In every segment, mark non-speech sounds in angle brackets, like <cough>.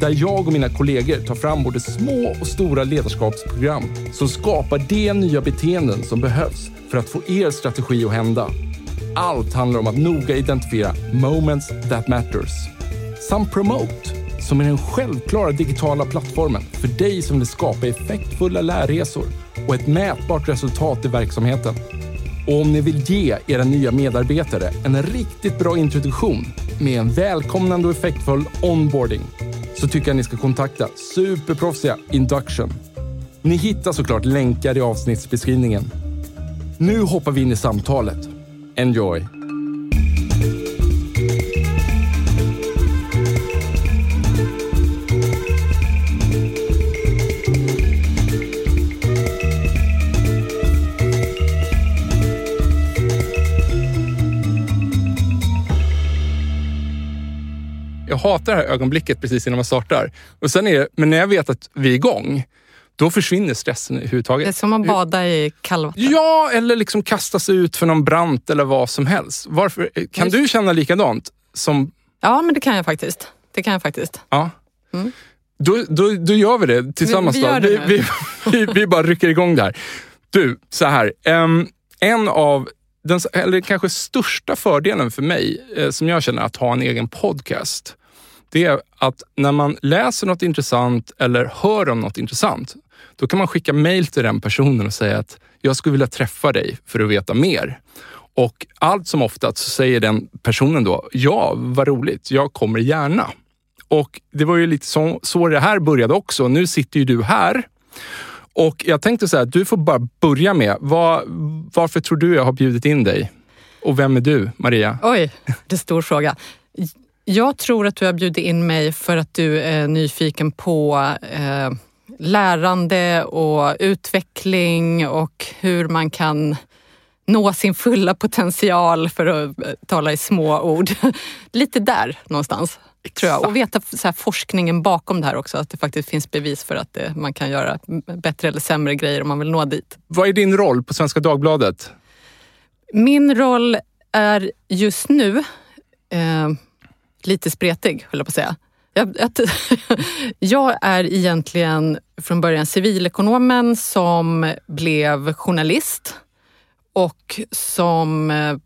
där jag och mina kollegor tar fram både små och stora ledarskapsprogram som skapar de nya beteenden som behövs för att få er strategi att hända. Allt handlar om att noga identifiera moments that matters. Samt Promote, som är den självklara digitala plattformen för dig som vill skapa effektfulla lärresor och ett mätbart resultat i verksamheten. Och om ni vill ge era nya medarbetare en riktigt bra introduktion med en välkomnande och effektfull onboarding så tycker jag ni ska kontakta superproffsiga Induction. Ni hittar såklart länkar i avsnittsbeskrivningen. Nu hoppar vi in i samtalet. Enjoy! Hatar det här ögonblicket precis innan man startar. Och sen är det, men när jag vet att vi är igång, då försvinner stressen överhuvudtaget. Det är som att bada i kallvatten. Ja, eller liksom kastas ut för någon brant eller vad som helst. Varför, kan Just. du känna likadant? Som, Ja, men det kan jag faktiskt. Det kan jag faktiskt. ja. Mm. Då, då, då gör vi det tillsammans. Vi- vi gör det vi, vi, vi, bara rycker igång där. Du, så här. en av den eller kanske största fördelen för mig, eh, som jag känner att ha en egen podcast, det är att när man läser något intressant eller hör om något intressant, då kan man skicka mejl till den personen och säga att jag skulle vilja träffa dig för att veta mer. Och allt som oftast så säger den personen då, ja, vad roligt, jag kommer gärna. Och det var ju lite så, så det här började också. Nu sitter ju du här. Och jag tänkte så här, du får bara börja med, var, varför tror du jag har bjudit in dig? Och vem är du, Maria? Oj, det är en stor fråga. Jag tror att du har bjudit in mig för att du är nyfiken på eh, lärande och utveckling och hur man kan nå sin fulla potential för att eh, tala i små ord. <laughs> Lite där någonstans. Tror jag. Och veta så här, forskningen bakom det här också, att det faktiskt finns bevis för att det, man kan göra bättre eller sämre grejer om man vill nå dit. Vad är din roll på Svenska Dagbladet? Min roll är just nu eh, lite spretig, höll jag på att säga. Jag, jag, <laughs> jag är egentligen från början civilekonomen som blev journalist och som eh,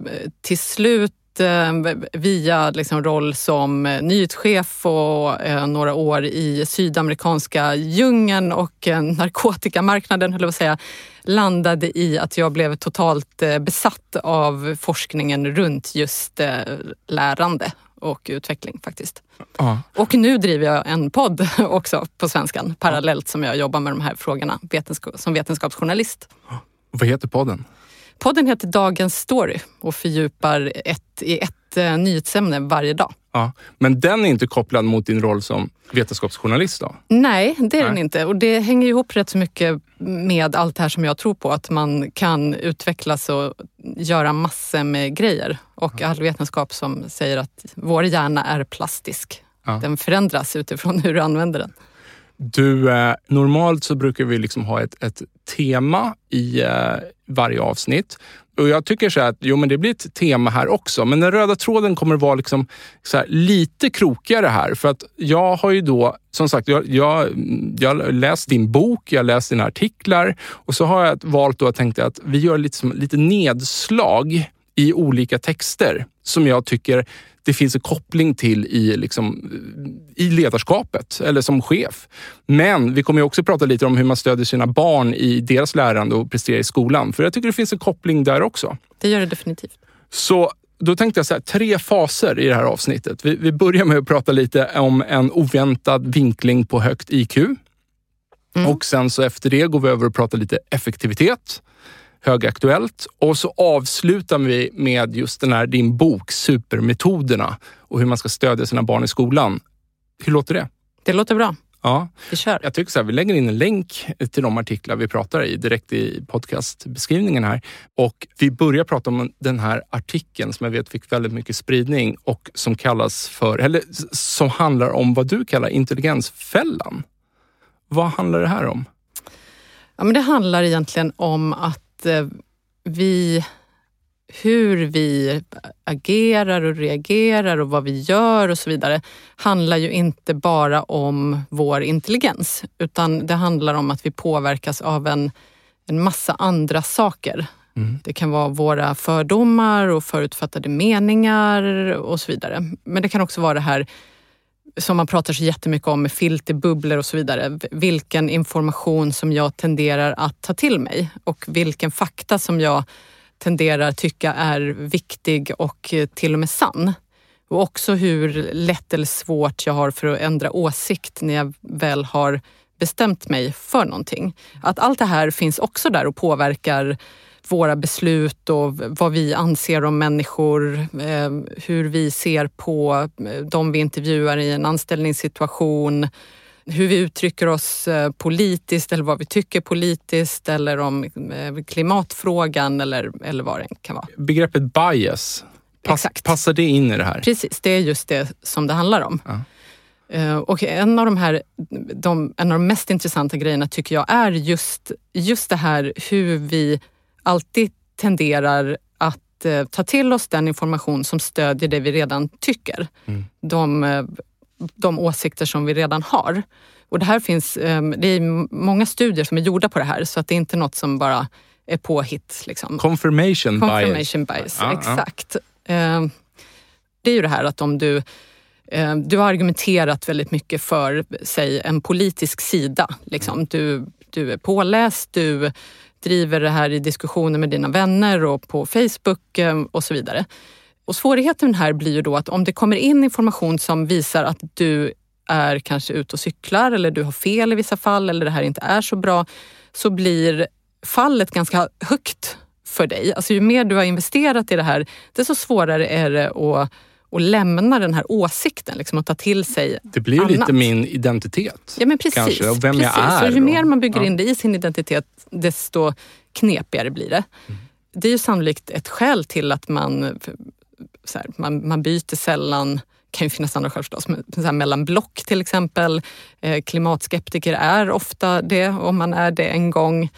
till slut eh, via liksom roll som eh, nyhetschef och några år i sydamerikanska djungeln och narkotikamarknaden, höll jag på att säga, landade i att jag blev totalt besatt av forskningen runt just lärande och utveckling faktiskt. Ja. Och nu driver jag en podd <laughs> också på svenskan parallellt som jag jobbar med de här frågorna vetenskap, som vetenskapsjournalist. Vad heter podden? Podden heter Dagens story och fördjupar ett, i ett eh, nyhetsämne varje dag. Ja. Men den är inte kopplad mot din roll som vetenskapsjournalist då? Nej, det är den Nej. inte. Och det hänger ihop rätt så mycket med allt det här som jag tror på. Att man kan utvecklas och göra massor med grejer. Och all vetenskap som säger att vår hjärna är plastisk. Ja. Den förändras utifrån <laughs> hur du använder den. Du, eh, normalt så brukar vi liksom ha ett, ett tema i eh, varje avsnitt. Och jag tycker så här att jo, men det blir ett tema här också, men den röda tråden kommer vara liksom så här, lite krokigare här. För att jag har ju då, som sagt, jag, jag, jag har läst din bok, jag har läst dina artiklar och så har jag valt då, jag tänkte att vi gör lite, som, lite nedslag i olika texter som jag tycker det finns en koppling till i, liksom, i ledarskapet eller som chef. Men vi kommer också prata lite om hur man stödjer sina barn i deras lärande och presterar i skolan. För jag tycker det finns en koppling där också. Det gör det definitivt. Så då tänkte jag så här, tre faser i det här avsnittet. Vi, vi börjar med att prata lite om en oväntad vinkling på högt IQ. Och sen så efter det går vi över och pratar lite effektivitet, högaktuellt. Och så avslutar vi med just den här din bok Supermetoderna och hur man ska stödja sina barn i skolan. Hur låter det? Det låter bra. Ja, Vi kör. jag tycker så här, vi lägger in en länk till de artiklar vi pratar i direkt i podcastbeskrivningen här. Och vi börjar prata om den här artikeln som jag vet fick väldigt mycket spridning och som kallas för, eller som handlar om vad du kallar intelligensfällan. Vad handlar det här om? Ja, men det handlar egentligen om att eh, vi, hur vi agerar och reagerar och vad vi gör och så vidare handlar ju inte bara om vår intelligens utan det handlar om att vi påverkas av en, en massa andra saker. Mm. Det kan vara våra fördomar och förutfattade meningar och så vidare. Men det kan också vara det här som man pratar så jättemycket om med filterbubblor och så vidare. Vilken information som jag tenderar att ta till mig och vilken fakta som jag tenderar tycka är viktig och eh, till och med sann. Och också hur lätt eller svårt jag har för att ändra åsikt när jag väl har bestämt mig för någonting. Att allt det här finns också där och påverkar våra beslut och vad vi anser om människor, eh, hur vi ser på eh, de vi intervjuar i en anställningssituation, hur vi uttrycker oss eh, politiskt eller vad vi tycker politiskt eller om klimatfrågan eller, eller vad det kan vara. Begreppet bias, pass, Exakt. passar det in i det här? Precis, det är just det som det handlar om. Ja. Och en av, de här, de, en av de mest intressanta grejerna tycker jag är just, just det här hur vi alltid tenderar att eh, ta till oss den information som stödjer det vi redan tycker. Mm. De, eh, de åsikter som vi redan har. Och det här finns, eh, det är många studier som är gjorda på det här så att det är inte något som bara är påhitt. Liksom. Confirmation, bias. Confirmation bias, Ja, ja. exakt. Eh, Det är ju det här att om du, eh, du har argumenterat väldigt mycket för, säg en politisk sida. Liksom. Du, du är påläst, du driver det här i diskussioner med dina vänner och på Facebook eh, och så vidare. Och svårigheten här blir ju då att om det kommer in information som visar att du är kanske ute och cyklar eller du har fel i vissa fall eller det här inte är så bra, så blir fallet ganska högt för dig. Alltså ju mer du har investerat i det här, desto svårare är det att, att lämna den här åsikten liksom, och ta till sig Det blir annat. lite min identitet. Ja men precis. Kanske, och vem jag precis. är Så ju och- mer man bygger in det i sin identitet, desto knepigare blir det. Mm. Det är ju sannolikt ett skäl till att man, så här, man, man byter sällan kan ju finnas andra skäl förstås, men så här, mellan block till exempel. Eh, klimatskeptiker är ofta det, om man är det en gång.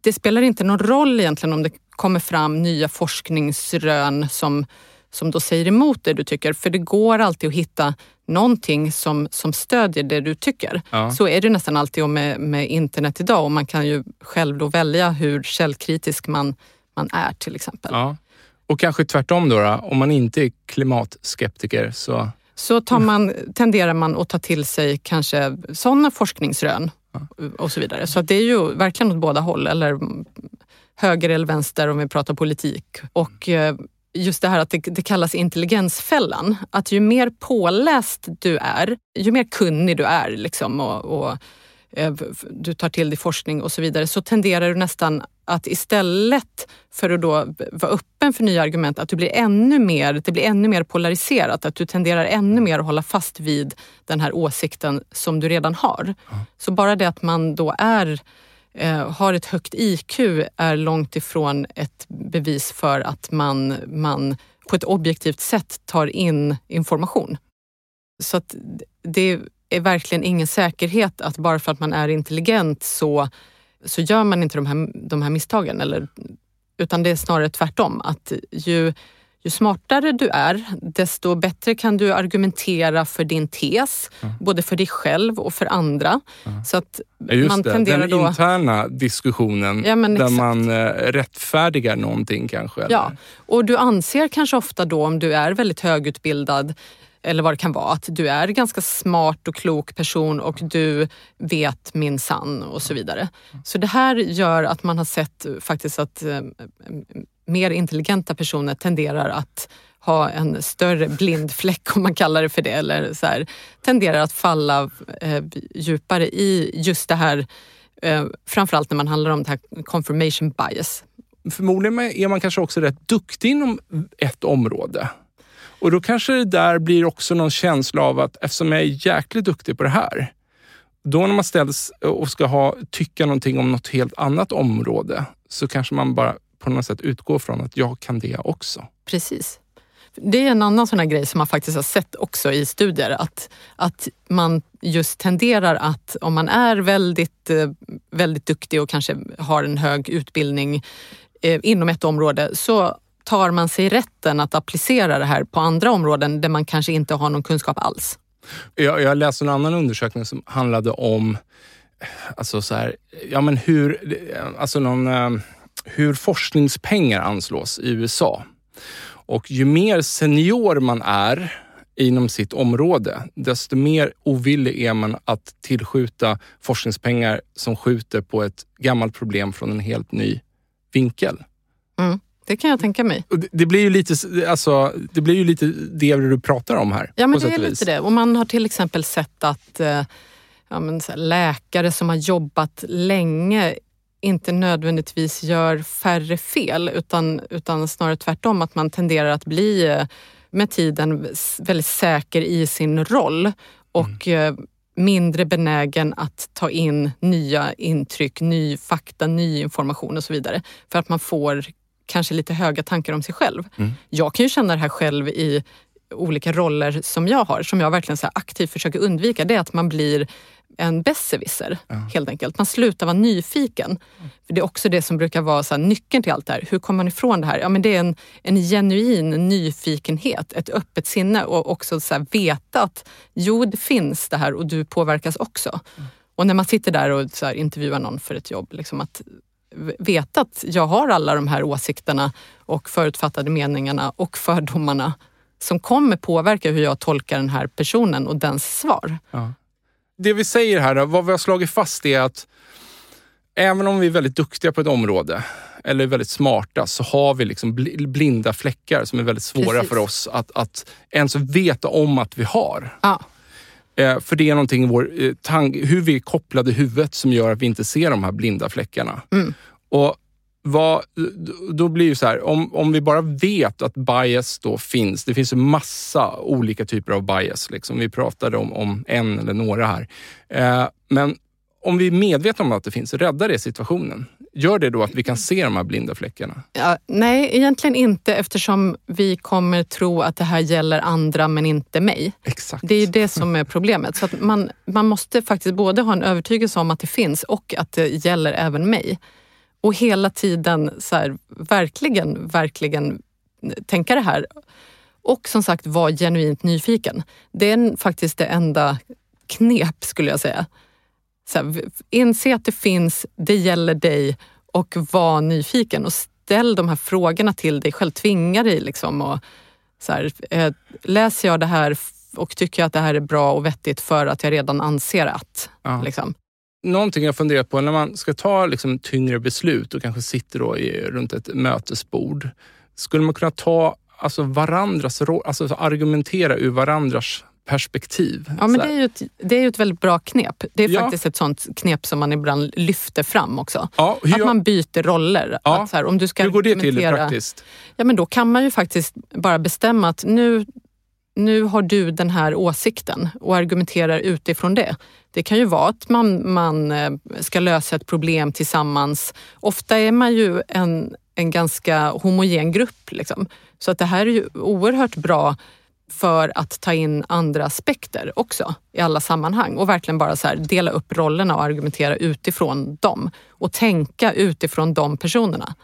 Det spelar inte någon roll egentligen om det kommer fram nya forskningsrön som, som då säger emot det du tycker, för det går alltid att hitta någonting som, som stödjer det du tycker. Ja. Så är det nästan alltid med, med internet idag och man kan ju själv då välja hur källkritisk man, man är till exempel. Ja. Och kanske tvärtom då, då, om man inte är klimatskeptiker så... Så tar man, tenderar man att ta till sig kanske sådana forskningsrön och så vidare. Så det är ju verkligen åt båda håll, eller höger eller vänster om vi pratar politik. Och eh, just det här att det, det kallas intelligensfällan. Att ju mer påläst du är, ju mer kunnig du är liksom, och, och eh, du tar till dig forskning och så vidare, så tenderar du nästan att istället för att då vara öppen för nya argument, att du blir ännu mer, det blir ännu mer polariserat. Att du tenderar ännu mer att hålla fast vid den här åsikten som du redan har. Så bara det att man då är Eh, har ett högt IQ är långt ifrån ett bevis för att man, man på ett objektivt sätt tar in information. Så att det är verkligen ingen säkerhet att bara för att man är intelligent så, så gör man inte de här, de här misstagen. Eller, utan det är snarare tvärtom. Att ju, ju smartare du är, desto bättre kan du argumentera för din tes. Både för dig själv och för andra. Så att Just man det, tenderar den då... interna diskussionen Ja, där exakt. man eh, rättfärdigar någonting kanske. eller? Ja, och du anser kanske ofta då om du är väldigt högutbildad eller vad det kan vara, att du är ganska smart och klok person och du vet min sann och så vidare. Så det här gör att man har sett faktiskt att eh, mer intelligenta personer tenderar att ha en större blind fläck om man kallar det för det, eller så här, tenderar att falla eh, djupare i just det här, eh, framförallt när man handlar om det här confirmation bias. Förmodligen är man kanske också rätt duktig inom ett område. Och då kanske det där blir också någon känsla av att eftersom jag är jäkligt duktig på det här, då när man ställs och ska ha, tycka någonting om något helt annat område, så kanske man bara på något sätt utgår från att jag kan det också. Precis. Det är en annan sån här grej som man faktiskt har sett också i studier. Att, att man just tenderar att om man är väldigt, eh, väldigt duktig och kanske har en hög utbildning eh, inom ett område så tar man sig rätten att applicera det här på andra områden där man kanske inte har någon kunskap alls. Jag, jag läste en annan undersökning som handlade om alltså så här, ja men hur, alltså någon, eh, hur forskningspengar anslås i USA. Och ju mer senior man är inom sitt område, desto mer ovillig är man att tillskjuta forskningspengar som skjuter på ett gammalt problem från en helt ny vinkel. Mm. Det kan jag tänka mig. Det, blir ju lite, alltså, det blir ju lite det du pratar om här. Ja, men det är lite det. Och man har till exempel sett att eh, ja, läkare som har jobbat länge inte nödvändigtvis gör färre fel utan, utan snarare tvärtom att man tenderar att bli eh, med tiden väldigt säker i sin roll och mm. Eh, mindre benägen att ta in nya intryck, ny fakta, ny information och så vidare. För att man får kanske lite höga tankar om sig själv. Mm. Jag kan ju känna det här själv i olika roller som jag har, som jag verkligen så aktivt försöker undvika. Det är att man blir en besserwisser ja. helt enkelt. Man slutar vara nyfiken. För Det är också det som brukar vara så nyckeln till allt det här. Hur kommer man ifrån det här? Ja, men det är en, en genuin nyfikenhet, ett öppet sinne och också så veta att jo, det finns det här och du påverkas också. Mm. Och när man sitter där och så intervjuar någon för ett jobb, liksom att veta att jag har alla de här åsikterna och förutfattade meningarna och fördomarna som kommer påverka hur jag tolkar den här personen och dens svar. Ja. Det vi säger här, vad vi har slagit fast är att även om vi är väldigt duktiga på ett område eller väldigt smarta så har vi liksom blinda fläckar som är väldigt svåra Precis. för oss att, att ens veta om att vi har. Ja. Eh, för det är någonting i vår eh, hur vi är kopplade i huvudet som gör att vi inte ser de här blinda fläckarna. Mm. Och vad, då blir det så här, om, om vi bara vet att bias då finns. Det finns en massa olika typer av bias. Liksom. Vi pratade om, om en eller några här. Eh, men om vi är medvetna om att det finns, räddar det situationen? Gör det då att vi kan se de här blinda fläckarna? Ja, nej, egentligen inte eftersom vi kommer tro att det här gäller andra men inte mig. Exakt. Det är det som är problemet. Så man, man måste faktiskt både ha en övertygelse om att det finns och att det gäller även mig. Och hela tiden så här, verkligen, verkligen tänka det här. Och som sagt vara genuint nyfiken. Det är faktiskt det enda knep skulle jag säga. Så här, inse att det finns, det gäller dig och var nyfiken och ställ de här frågorna till dig själv. Tvinga dig liksom. Och, så här, eh, läser jag det här och tycker jag att det här är bra och vettigt för att jag redan anser att. Ja. Liksom någonting jag funderat på när man ska ta liksom, tyngre beslut och kanske sitter då i, runt ett mötesbord. Skulle man kunna ta alltså, varandras alltså argumentera ur varandras perspektiv. Ja, men det är, ju ett, det är ju ett väldigt bra knep. Det är ja. faktiskt ett sånt knep som man ibland lyfter fram också. Ja, hur, att man byter roller. Ja. Att så här, om du ska hur går det till praktiskt? Ja, men då kan man ju faktiskt bara bestämma att nu, nu har du den här åsikten och argumenterar utifrån det. Det kan ju vara att man, man eh, ska lösa ett problem tillsammans. Ofta är man ju en, en ganska homogen grupp. Liksom. Så att det här är ju oerhört bra för att ta in andra aspekter också i alla sammanhang och verkligen bara så här, dela upp rollerna och argumentera utifrån dem och tänka utifrån de personerna.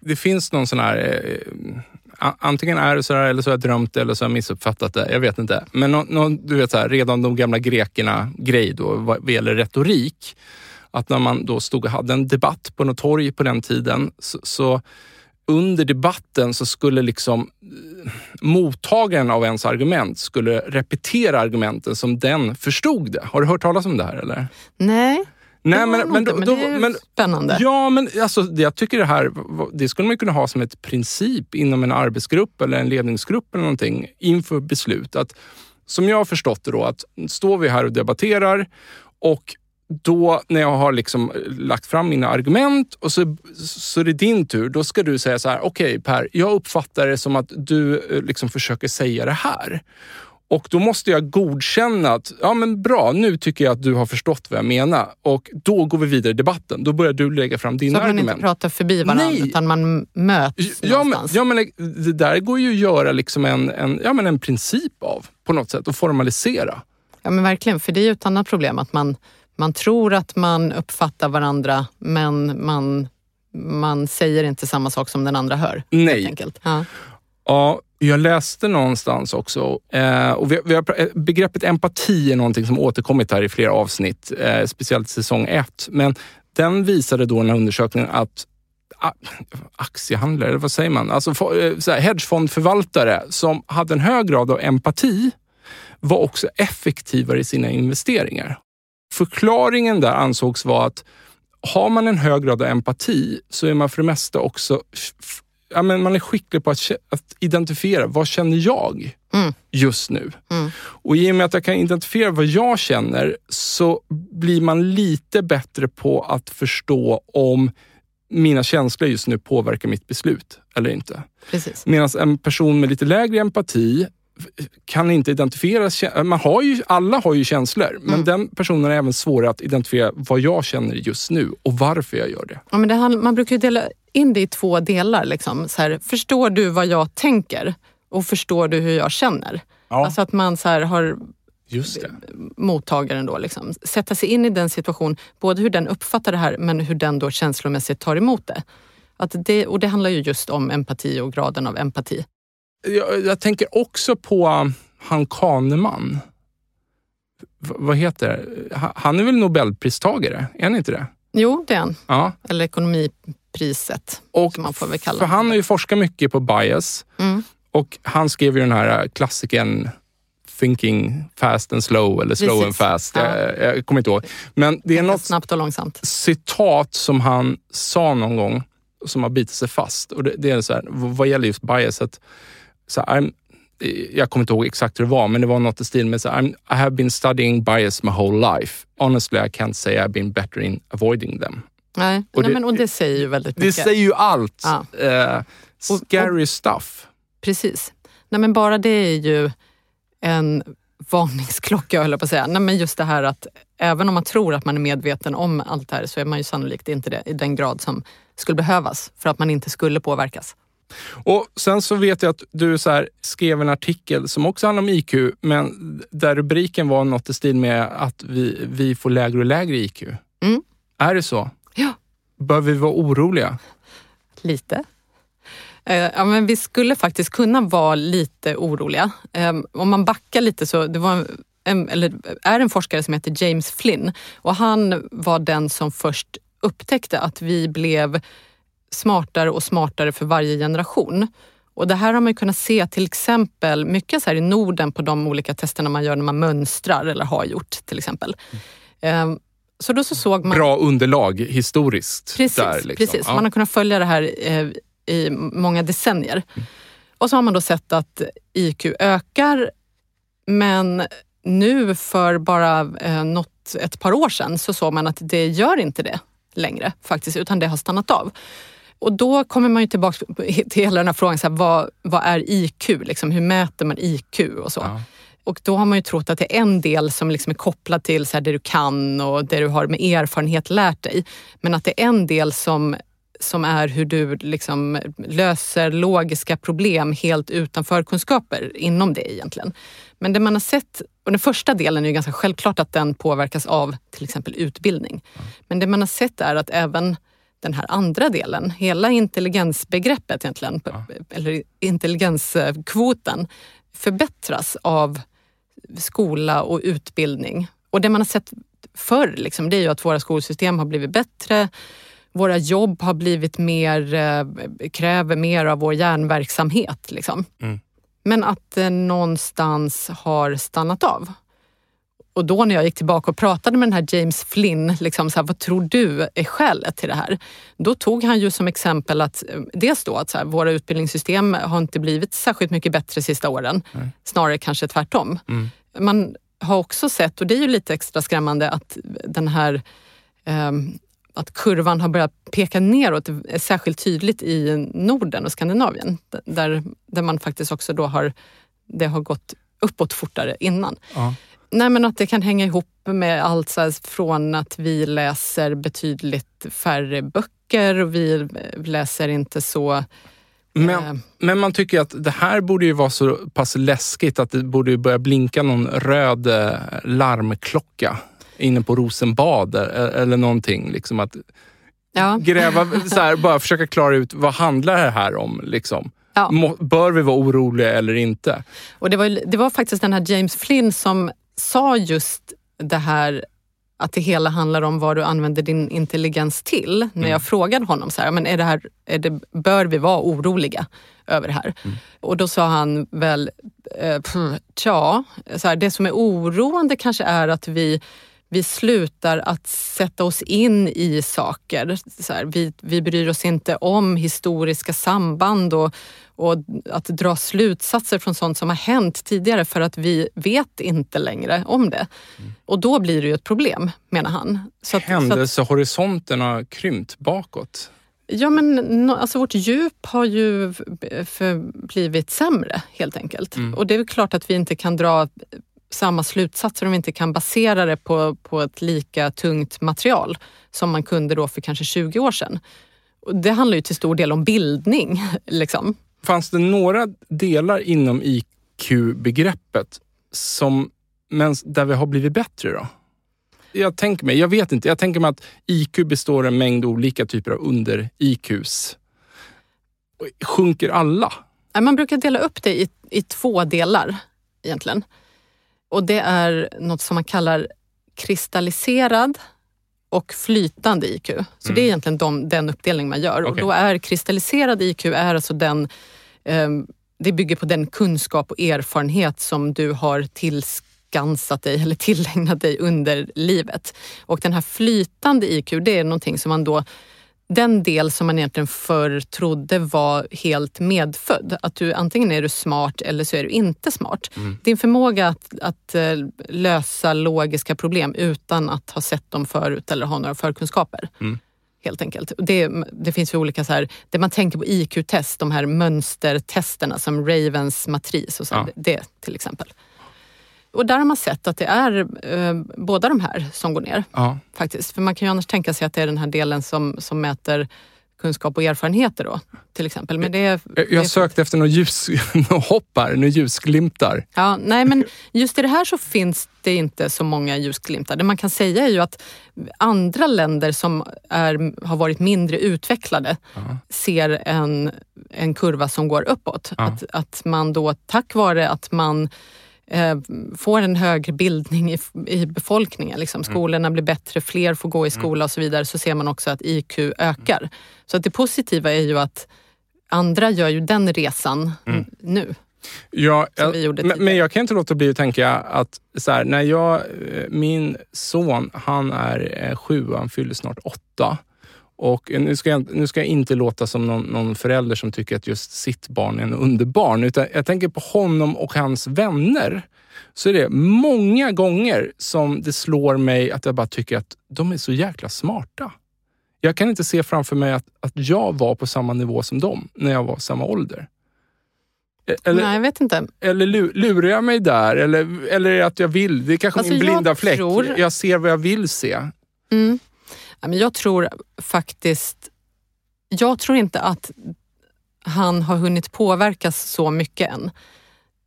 Det finns någon sån här eh, antingen är det så här eller så har jag drömt det eller så har jag missuppfattat det. Jag vet inte. Men no, no, du vet så här, redan de gamla grekerna grej då vad, vad gäller retorik. Att när man då stod och hade en debatt på något torg på den tiden så, så under debatten så skulle liksom eh, mottagaren av ens argument skulle repetera argumenten som den förstod det. Har du hört talas om det här eller? Nej. Nej, men, men, då, men det är men, spännande. Ja, men alltså, jag tycker det här det skulle man kunna ha som ett princip inom en arbetsgrupp eller en ledningsgrupp eller någonting inför beslut. Att, som jag har förstått det då, att står vi här och debatterar och då när jag har liksom lagt fram mina argument och så, så är det din tur. Då ska du säga så här, okej okay, Per, jag uppfattar det som att du eh, liksom försöker säga det här. Och då måste jag godkänna att, ja men bra, nu tycker jag att du har förstått vad jag menar. Och då går vi vidare i debatten. Då börjar du lägga fram dina argument. Så man inte pratar förbi varandra Nej. utan man möts ja, någonstans. Men, ja men det där går ju att göra liksom en, en, ja, men en princip av på något sätt och formalisera. Ja men verkligen, för det är ju ett annat problem att man, man tror att man uppfattar varandra men man, man säger inte samma sak som den andra hör. Nej. Ja. ja, jag läste någonstans också, eh, och vi, vi har, eh, begreppet empati är någonting som återkommit här i flera avsnitt, eh, speciellt säsong ett. Men den visade då den här undersökningen att aktiehandlare, eller vad säger man? Alltså så här, hedgefondförvaltare som hade en hög grad av empati var också effektivare i sina investeringar. Förklaringen där ansågs vara att har man en hög grad av empati så är man för det mesta också ja, men man är skicklig på att, att identifiera vad känner jag mm. just nu. Mm. Och i och med att jag kan identifiera vad jag känner så blir man lite bättre på att förstå om mina känslor just nu påverkar mitt beslut eller inte. Medan en person med lite lägre empati kan inte identifiera, man har ju, alla har ju känslor, men mm. den personen är även svårare att identifiera vad jag känner just nu och varför jag gör det. Ja, men det man brukar dela in det i två delar. Liksom. Så här, förstår du vad jag tänker och förstår du hur jag känner? Ja. Alltså att man så här, har mottagaren då. Liksom. Sätta sig in i den situation, både hur den uppfattar det här men hur den då känslomässigt tar emot det. Att det och det handlar ju just om empati och graden av empati. Jag, jag tänker också på um, han Kahneman. V vad heter det? Han är väl nobelpristagare? Är han inte det? Jo, det är han. Ja. Eller ekonomipriset, och man får väl kalla för Han har ju forskat mycket på bias mm. och han skrev ju den här klassikern Thinking fast and slow eller slow Precis. and fast. Ja. Jag, jag, kommer inte ihåg. Men det är något snabbt och långsamt. citat som han sa någon gång som har bitit sig fast. Och det, det är så här, vad gäller just bias, att så här, jag kommer inte ihåg exakt hur det var, men det var något i stil med så här, I have been studying bias my whole life. Honestly, I can't say I've been better in avoiding them. Nej, och, nej, det, men, och det säger ju väldigt mycket. Det säger ju allt. Ja. Uh, scary och, och, stuff. Precis. Nej, men bara det är ju en varningsklocka, höll jag på att säga. Nej, men just det här att även om man tror att man är medveten om allt det här så är man ju sannolikt inte det i den grad som skulle behövas för att man inte skulle påverkas. Och Sen så vet jag att du så här, skrev en artikel som också handlar om IQ, men där rubriken var något i stil med att vi, vi får lägre och lägre IQ. Mm. Är det så? Ja. Bör vi vara oroliga? Lite. Eh, ja, men vi skulle faktiskt kunna vara lite oroliga. Ehm, om man backar lite så, det var en, eller är en forskare som heter James Flynn och han var den som först upptäckte att vi blev smartare och smartare för varje generation. Och det här har man kunnat se till exempel mycket så här i Norden på de olika testerna man gör när man mönstrar eller har gjort till exempel. Mm. Så då så såg man... Bra underlag historiskt. Precis, där, liksom. precis. Ja. man har kunnat följa det här eh, i många decennier. Mm. Och så har man då sett att IQ ökar men nu för bara eh, något, ett par år sedan så såg man att det gör inte det längre faktiskt, utan det har stannat av. Och då kommer man ju tillbaka till hela den här frågan, så här, vad, vad är IQ? Liksom, hur mäter man IQ och så? Ja. Och då har man ju trott att det är en del som liksom är kopplad till så här, det du kan och det du har med erfarenhet lärt dig. Men att det är en del som, som är hur du liksom löser logiska problem helt utan förkunskaper inom det egentligen. Men det man har sett, och den första delen är ju ganska självklart att den påverkas av till exempel utbildning. Men det man har sett är att även den här andra delen, hela intelligensbegreppet egentligen, ja. eller intelligenskvoten, förbättras av skola och utbildning. Och det man har sett förr, liksom, det är ju att våra skolsystem har blivit bättre. Våra jobb har blivit mer, eh, kräver mer av vår hjärnverksamhet. Liksom. Mm. Men att det någonstans har stannat av. Och då när jag gick tillbaka och pratade med den här James Flynn, liksom så här, vad tror du är skälet till det här? Då tog han ju som exempel att eh, dels då att så här, våra utbildningssystem har inte blivit särskilt mycket bättre sista åren. Nej. Snarare kanske tvärtom. Mm. Man har också sett, och det är ju lite extra skrämmande, att den här eh, att kurvan har börjat peka neråt är särskilt tydligt i Norden och Skandinavien där, där man faktiskt också då har, det har gått uppåt fortare innan. Ja. Nej, men att det kan hänga ihop med allt så här, från att vi läser betydligt färre böcker och vi läser inte så men, eh. men man tycker att det här borde ju vara så pass läskigt att det borde börja blinka någon röd eh, larmklocka inne på Rosenbad eh, eller någonting. Liksom att ja. Gräva, så här, bara försöka klara ut vad handlar det här om? Liksom. Ja. Bör vi vara oroliga eller inte? Och det, var, det var faktiskt den här James Flynn som sa just det här att det hela handlar om vad du använder din intelligens till. När jag mm. frågade honom, så här, men är det här, är det, bör vi vara oroliga över det här? Mm. Och då sa han väl, eh, tja, så här, det som är oroande kanske är att vi vi slutar att sätta oss in i saker. Så här, vi, vi bryr oss inte om historiska samband och, och att dra slutsatser från sånt som har hänt tidigare för att vi vet inte längre om det. Mm. Och då blir det ju ett problem, menar han. Så att, Händelsehorisonten har krympt bakåt. Ja, men alltså vårt djup har ju blivit sämre helt enkelt. Mm. Och det är klart att vi inte kan dra samma slutsatser om vi inte kan basera det på, på ett lika tungt material som man kunde då för kanske 20 år sedan. Det handlar ju till stor del om bildning. <laughs> Liksom. Fanns det några delar inom IQ-begreppet som, men där vi har blivit bättre då? Jag tänker mig, jag vet inte, jag tänker mig att IQ består av en mängd olika typer av under-IQs. Sjunker alla? Man brukar dela upp det i, i två delar egentligen. Och det är något som man kallar kristalliserad och flytande IQ. Så mm. det är egentligen de, den uppdelning man gör. Okay. Och då är kristalliserad IQ är alltså den, eh, det bygger på den kunskap och erfarenhet som du har tillskansat dig eller tillägnat dig under livet. Och den här flytande IQ, det är någonting som man då den del som man egentligen förr trodde var helt medfödd. Att du antingen är du smart eller så är du inte smart. Mm. Din förmåga att, att eh, lösa logiska problem utan att ha sett dem förut eller ha några förkunskaper. Mm. Helt enkelt. Det, det finns ju olika, så här, det man tänker på IQ-test, de här mönstertesterna som Ravens matris och så, ja. det till exempel. Och där har man sett att det är eh, båda de här som går ner. Ja. faktiskt. För man kan ju annars tänka sig att det är den här delen som, som mäter kunskap och erfarenheter då, till exempel. Men det är, jag har sökt efter några ljushoppar, <laughs> några ljusglimtar. Ja, nej men just i det här så finns det inte så många ljusglimtar. Det man kan säga är ju att andra länder som är, har varit mindre utvecklade ja. ser en, en kurva som går uppåt. Ja. Att, att man då tack vare att man eh, får en högre bildning i, i befolkningen. Liksom. Mm. Skolorna blir bättre, fler får gå i mm. skola och så vidare. Så ser man också att IQ ökar. Så att det positiva är ju att andra gör ju den resan mm. nu. Ja, men, men, jag kan inte låta bli att tänka att så här, när jag, eh, min son, han är eh, sju han fyller snart åtta. Och nu ska, jag, nu ska jag inte låta som någon, någon förälder som tycker att just sitt barn är en underbarn, utan jag tänker på honom och hans vänner. Så är det många gånger som det slår mig att jag bara tycker att de är så jäkla smarta. Jag kan inte se framför mig att, att jag var på samma nivå som dem när jag var samma ålder. E- eller, Nej, jag vet inte. Eller lurar jag mig där? Eller, eller att jag vill? Det är kanske alltså, min blinda fläck. Tror... Jag ser vad jag vill se. Mm. Jag tror faktiskt... Jag tror inte att han har hunnit påverkas så mycket än.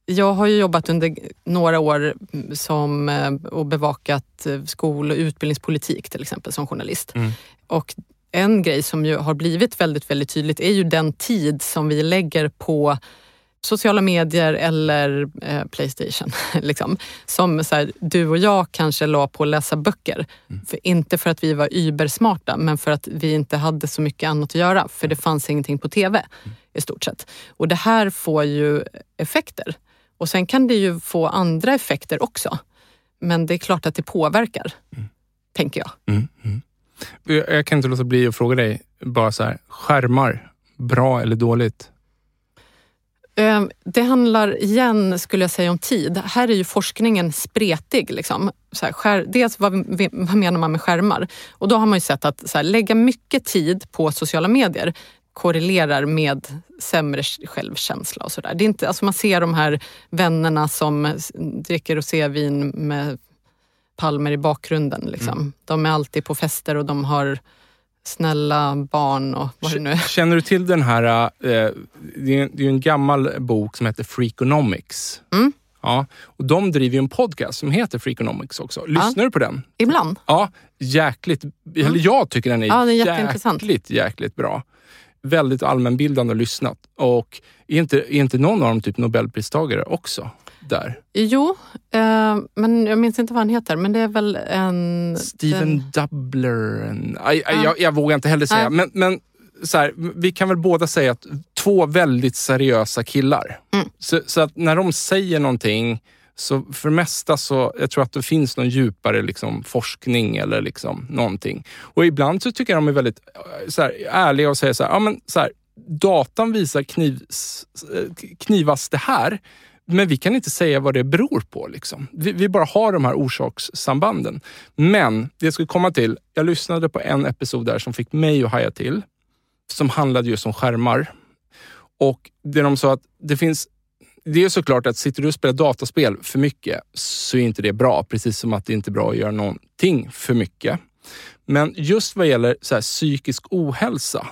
Jag har ju jobbat under några år som, eh, och bevakat eh, skol och utbildningspolitik till exempel som journalist. Mm. Och en grej som ju har blivit väldigt, väldigt tydligt är ju den tid som vi lägger på sociala medier eller eh, Playstation. <laughs> liksom, som så här, du och jag kanske la på att läsa böcker. Mm. För, inte för att vi var übersmarta, men för att vi inte hade så mycket annat att göra. För det fanns ingenting på TV mm. i stort sett. Och det här får ju effekter. Och sen kan det ju få andra effekter också. Men det är klart att det påverkar, mm. tänker jag. Mm, mm. Jag kan inte låta bli att fråga dig, bara så här, skärmar, bra eller dåligt? Eh, Det handlar igen, skulle jag säga, om tid. Här är ju forskningen spretig. Liksom. Så här, skär, dels vad, vad menar man med skärmar? Och då har man ju sett att här, lägga mycket tid på sociala medier korrelerar med sämre självkänsla och sådär. Alltså man ser de här vännerna som dricker rosévin med palmer i bakgrunden. Liksom. De är alltid på fester och de har snälla barn och vad det nu är. Känner du till den här, eh, det är ju en gammal bok som heter Freakonomics. Mm. Ja, och de driver ju en podcast som heter Freakonomics också. Lyssnar du på den? Ibland. Ja, jäkligt. Eller jag tycker den är, Mm. Ja, den är jäkligt, jäkligt bra. Väldigt allmänbildande och lyssnat. Och är inte, är inte någon av dem typ Nobelpristagare också? Där. Jo, eh, men jag minns inte vad han heter. Men det är väl en... Steven Dubler. En, aj, aj, Ja. jag, jag vågar inte heller säga. Nej. Men, men så här, vi kan väl båda säga att två väldigt seriösa killar. Mm. Så, så att när de säger någonting så för det mesta så jag tror att det finns någon djupare liksom, forskning eller liksom någonting. Och ibland så tycker jag de är väldigt eh, så här, ärliga och säger så här, ja, men, så här, datan visar knivs, eh, knivas det här. Men vi kan inte säga vad det beror på. Liksom. Vi, vi bara har de här orsakssambanden. Men det jag skulle komma till, jag lyssnade på en episod där som fick mig att haja till. Som handlade just om skärmar. Och det de sa att det finns det är såklart att sitter du och spelar dataspel för mycket så är inte det bra. Precis som att det inte är bra att göra någonting för mycket. Men just vad gäller så här, psykisk ohälsa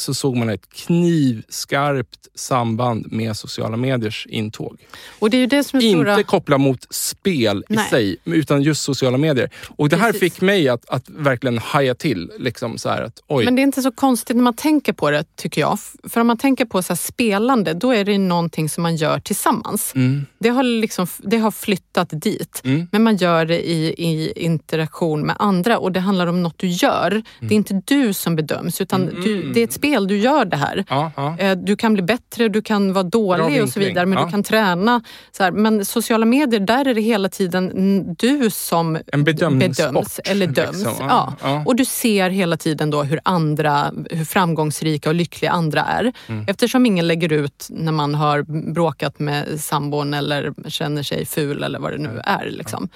så såg man ett knivskarpt samband med sociala mediers intåg. Och det är ju det som är Inte stora... koppla mot spel i Nej. sig, utan just sociala medier. Och det här Precis. fick mig att, att verkligen haja till. Liksom så att, oj, Men det är inte så konstigt när man tänker på det, tycker jag. För om man tänker på så här spelande, då är det någonting som man gör tillsammans. mm, Det har, liksom, det har flyttat dit. Mm. Men man gör det i, i interaktion med andra och det handlar om något du gör. Det är inte du som bedöms, utan du, det är ett spel, du gör det här. ja, ja. Eh, Du kan bli bättre, du kan vara dålig och så vidare, men Ja. du kan träna. Så här. Men sociala medier, där är det hela tiden mm, du som bedöms eller döms. liksom. Ja. Och du ser hela tiden då hur andra, hur framgångsrika och lyckliga andra är. Mm. Eftersom ingen lägger ut när man har bråkat med sambon eller känner sig ful eller vad det nu är. Liksom.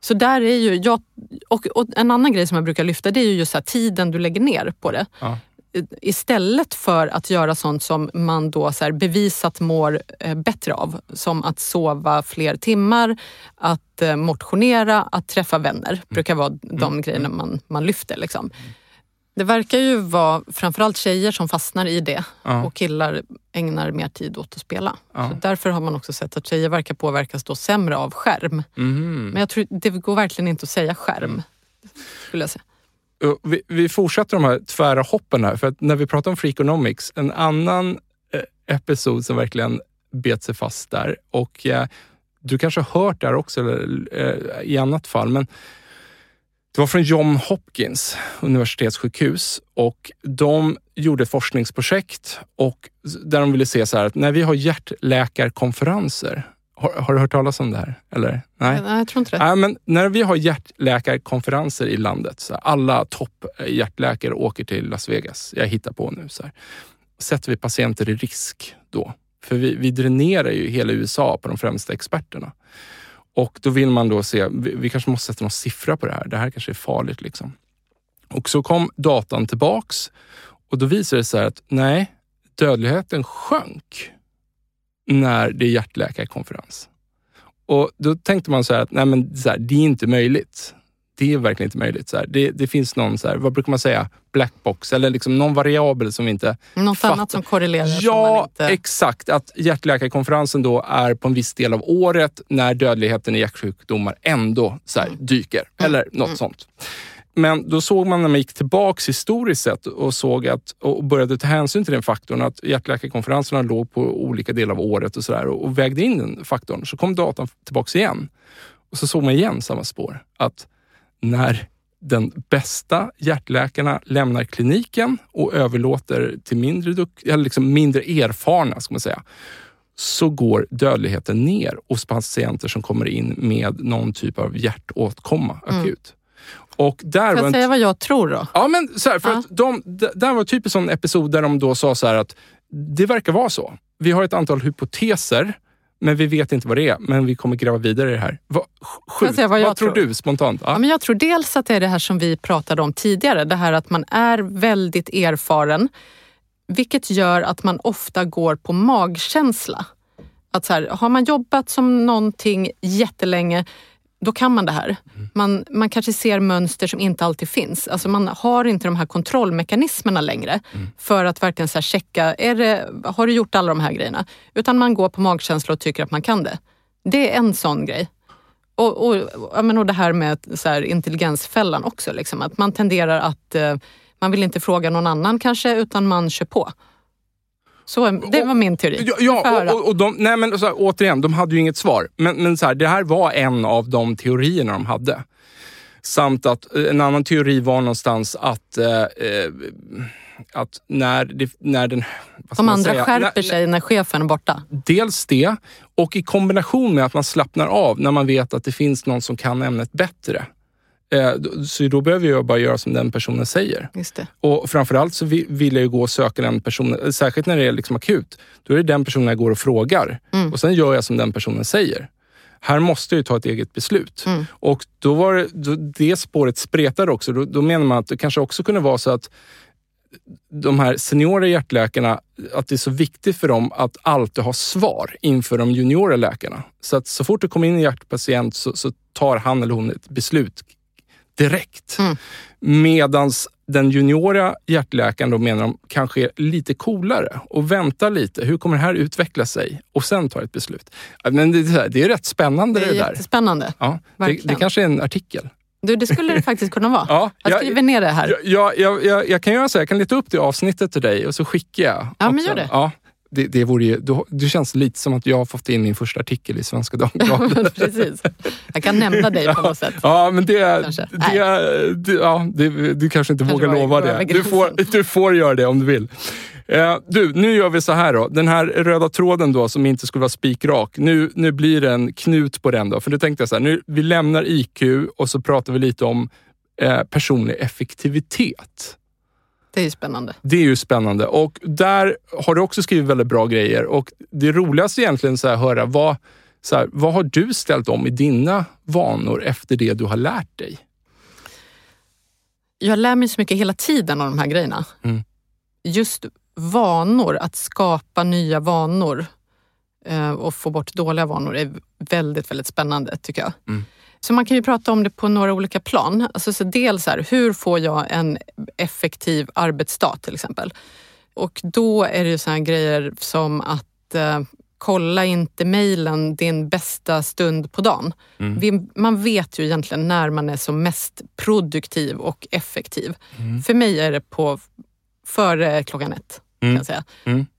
Så där är ju, jag, och, och en annan grej som jag brukar lyfta det är ju just här, tiden du lägger ner på det Ja. Istället för att göra sånt som man då så bevisat mår eh, bättre av. Som att sova fler timmar, att eh, motionera, att träffa vänner. brukar vara de grejerna man, man lyfter. Liksom. Det verkar ju vara framförallt tjejer som fastnar i det Ja. och killar ägnar mer tid åt att spela. Ja. Så därför har man också sett att tjejer verkar påverkas då sämre av skärm. Mhm. Men jag tror det går verkligen inte att säga skärm. Skulle jag säga. Eh, vi, vi fortsätter de här tvära hoppen här, för att när vi pratar om Freakonomics, en annan eh, episod som verkligen bet sig fast där och eh, du kanske har hört det här också eller, eh, i annat fall, men det var från John Hopkins universitetssjukhus och de gjorde ett forskningsprojekt och där de ville se så här att när vi har hjärtläkarkonferenser, har, har du hört talas om det här? Eller? Nej? Nej, jag tror inte det. Ja, men när vi har hjärtläkarkonferenser i landet, så här, alla topp hjärtläkare åker till Las Vegas. Jag hittar på nu. Så här. Sätter vi patienter i risk då? För vi, vi dränerar ju hela USA på de främsta experterna. Och då vill man då se, vi, vi kanske måste sätta någon siffra på det här. Det här kanske är farligt. liksom. Och så kom datan tillbaks och då visade det sig att nej, dödligheten sjönk när det är hjärtläkarkonferens. Och då tänkte man så här att nej men så här, det är inte möjligt. Det är verkligen inte möjligt. Så här. Det, det finns någon, så här, vad brukar man säga, blackbox eller liksom någon variabel som vi inte... Något Fattar. annat som korrelerar som Ja, inte... exakt. Att hjärtläkarkonferensen då är på en viss del av året när dödligheten i hjärtsjukdomar ändå så här, dyker. Eller något sånt. Men då såg man när man gick tillbaks historiskt sett och såg att och började ta hänsyn till den faktorn att hjärtläkarkonferenserna låg på olika delar av året och sådär och, och vägde in den faktorn. Så kom datan tillbaks igen. Och så såg man igen samma spår. Att när den bästa hjärtläkarna lämnar kliniken och överlåter till mindre, eller liksom mindre erfarna, ska man säga, så går dödligheten ner hos patienter som kommer in med någon typ av hjärtåtkomma akut. Och där var jag säga vad jag tror då? Ja, men så här, för Ja. att de, där var typ en sån episod där de då sa så här att Det verkar vara så. Vi har ett antal hypoteser, men vi vet inte vad det är. Men vi kommer gräva vidare i det här. Va, sjukt. vad vad tror tror? du spontant? Ja. Ja, men jag tror dels att det är det här som vi pratade om tidigare. Det här att man är väldigt erfaren. Vilket gör att man ofta går på magkänsla. Att så här, har man jobbat som någonting jättelänge, då kan man det här. Man, man kanske ser mönster som inte alltid finns. Alltså man har inte de här kontrollmekanismerna längre för att verkligen så checka, är det, har du gjort alla de här grejerna? Utan man går på magkänsla och tycker att man kan det. Det är en sån grej. Och, och, men och det här med så här, intelligensfällan också. Liksom, att man tenderar att eh, man vill inte fråga någon annan kanske, utan man kör på. Så, det var min teori. Ja, ja och, och, de, nej men så här, återigen, de hade ju inget svar. Men, men så här, det här var en av de teorierna de hade. Samt att eh, en annan teori var någonstans att, eh, eh, att när, det, när den... De andra säga? skärper När- sig när chefen är borta. Dels det, och i kombination med att man slappnar av när man vet att det finns någon som kan ämnet bättre. Eh, Så då behöver jag bara göra som den personen säger. Just det. Och framförallt så vi- vill jag ju gå och söka den personen, särskilt när det är liksom akut. Då är det den personen jag går och frågar. Mm. Och sen gör jag som den personen säger. Här måste jag ju ta ett eget beslut. Mm. Och då var det, då, det spåret spretade också. Då, då menar man att det kanske också kunde vara så att de här seniora hjärtläkarna, att det är så viktigt för dem att alltid ha svar inför de juniora läkarna. Så att så fort det kommer in en hjärtpatient så, så tar han eller hon ett beslut direkt. Mm. Medans den juniora hjärtläkaren då menar de kanske är lite coolare och väntar lite. Hur kommer det här utveckla sig? Och sen tar ett beslut. Men det, är här, det är rätt spännande Det det, är där. jättespännande. Ja, det, det kanske är en artikel. Du, det skulle det faktiskt kunna vara. <laughs> Ja, Jag skriver ner det här. Jag, jag, jag, jag, kan göra så jag kan leta upp det avsnittet till dig och så skickar jag. Ja, men gör det. Ja, det, det, vore ju, då- det känns lite som att jag har fått in min första artikel i Svenska Dagbladet. Precis. Jag kan nämna dig på något sätt. Ja, men det, Kanske. det, det, ja, det, du kanske inte Kanske vågar lova det. Du får, du får göra det om du vill. Eh, du, nu gör vi så här då. Den här röda tråden då som inte skulle vara spikrak. Nu, nu blir det en knut på den då. För nu tänkte jag så här, nu, vi lämnar IQ och så pratar vi lite om eh, personlig effektivitet. Det är ju spännande. Det är ju spännande och där har du också skrivit väldigt bra grejer och det roligaste egentligen så här, höra vad, så här, vad har du ställt om i dina vanor efter det du har lärt dig? Jag lär mig så mycket hela tiden av de här grejerna. Mm. Just vanor, att skapa nya vanor eh, och få bort dåliga vanor är väldigt, väldigt spännande tycker jag. Mm. Så man kan ju prata om det på några olika plan. Alltså, så dels här, hur får jag en effektiv arbetsdag till exempel? Och då är det ju här grejer som att eh, kolla inte mejlen din bästa stund på dagen. Mm. Man vet ju egentligen när man är som mest produktiv och effektiv. Mm. För mig är det på före klockan ett. Kan Mm. jag, säga.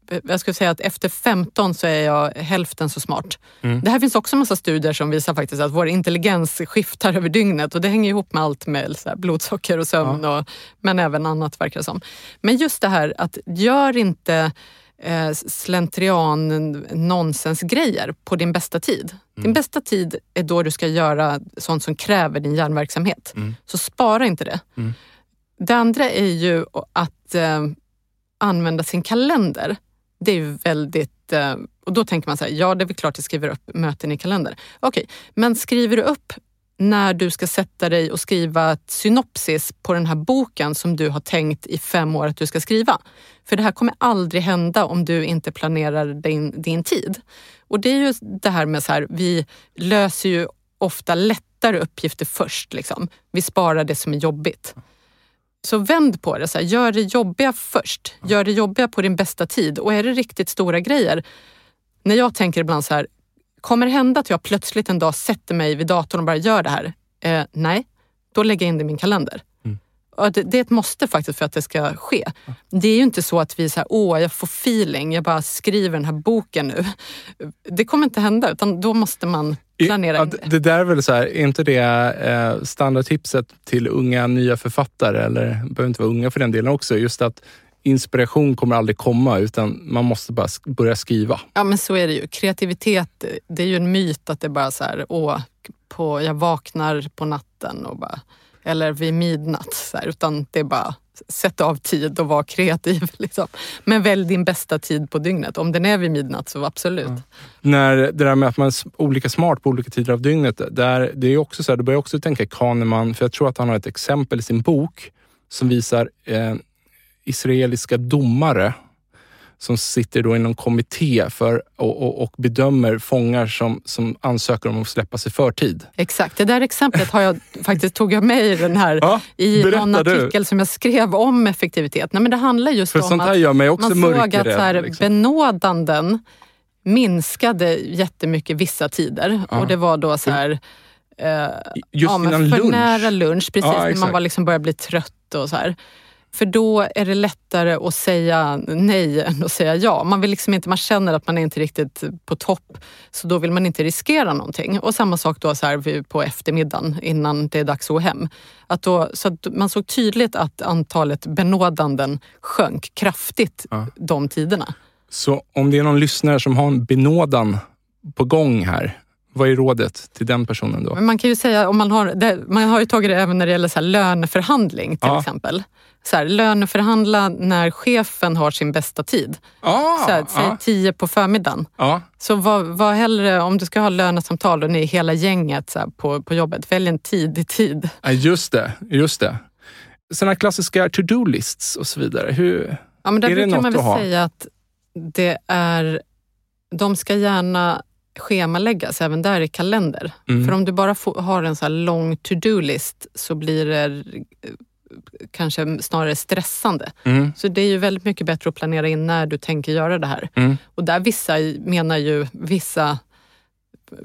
Mm. jag skulle säga att efter 15 så är jag hälften så smart. Mm. Det här finns också en massa studier som visar faktiskt att vår intelligens skiftar över dygnet och det hänger ihop med allt med blodsocker och sömn, och, men även annat verkar det som. Men just det här att gör inte eh, slentrian nonsensgrejer på din bästa tid. Din bästa tid är då du ska göra sånt som kräver din hjärnverksamhet. Mm. Så spara inte det. Mm. Det andra är ju att eh, använda sin kalender. Det är väldigt... Eh, och då tänker man så här, ja det är väl klart jag skriver upp möten i kalender. Okej, men skriver du upp när du ska sätta dig och skriva ett synopsis på den här boken som du har tänkt i fem år att du ska skriva. För det här kommer aldrig hända om du inte planerar din, din tid. Och det är ju det här med så här, vi löser ju ofta lättare uppgifter först. Liksom. Vi sparar det som är jobbigt. Så vänd på det, så här, gör det jobbiga först. Gör det jobbiga på din bästa tid. Och är det riktigt stora grejer, när jag tänker ibland så här, kommer det hända att jag plötsligt en dag sätter mig vid datorn och bara gör det här? Eh, nej, då lägger jag in det i min kalender. Och det, det är ett måste faktiskt för att det ska ske. Det är ju inte så att vi säger åh jag får feeling, jag bara skriver den här boken nu. Det kommer inte hända utan då måste man planera Ja, det, det. där är väl så här, är inte det eh, standardtipset till unga nya författare, eller behöver inte vara unga för den delen också, just att inspiration kommer aldrig komma utan man måste bara börja skriva. Ja men så är det ju. Kreativitet, det är ju en myt att det bara så här, åh, på, jag vaknar på natten och bara eller vid midnatt. Så här, utan det är bara sätta av tid och vara kreativ. <laughs> Liksom. Men välj din bästa tid på dygnet. Om den är vid midnatt så absolut. Ja. När det där med att man är olika smart på olika tider av dygnet. Där, det är också så här, du börjar också tänka Kahneman, för jag tror att han har ett exempel i sin bok som visar eh, israeliska domare som sitter då i någon kommitté för, och, och, och, bedömer fångar som, som ansöker om att släppas i förtid. Exakt, det där exemplet har jag <laughs> faktiskt tog jag med i den här ja, i någon artikel du. som jag skrev om effektivitet. Nej, men det handlar just för om att man såg att så här, liksom. benådanden minskade jättemycket vissa tider ja. och det var då så här eh, Just ja, innan för lunch? nära lunch, precis. Ja, när man var liksom började bli trött och så här. För då är det lättare att säga nej än att säga ja. Man, vill liksom inte, man känner att man är inte riktigt på topp, så då vill man inte riskera någonting. Och samma sak då så här på eftermiddagen innan det är dags att gå hem. Att då, så att man såg tydligt att antalet benådanden sjönk kraftigt ja. de tiderna. Så om det är någon lyssnare som har en benådan på gång här, vad är rådet till den personen då? Men man kan ju säga, om man har, det, man har ju tagit det även när det gäller så löneförhandling till ja. exempel så här, löneförhandla när chefen har sin bästa tid. Ah, så här, säg ah. tio på förmiddagen. Ah. Så var, var hellre, om du ska ha lönesamtal och ni är hela gänget så här, på, på jobbet, välj en tidig tid. Ja, just det, just det. Sådana klassiska to-do-lists och så vidare. Hur, ja, men där är det brukar man väl säga att det är, de ska gärna schemaläggas även där i kalender. Mm. För om du bara får, har en så här lång to-do-list så blir det kanske snarare stressande. Mm. Så det är ju väldigt mycket bättre att planera in när du tänker göra det här. Mm. Och där vissa menar ju vissa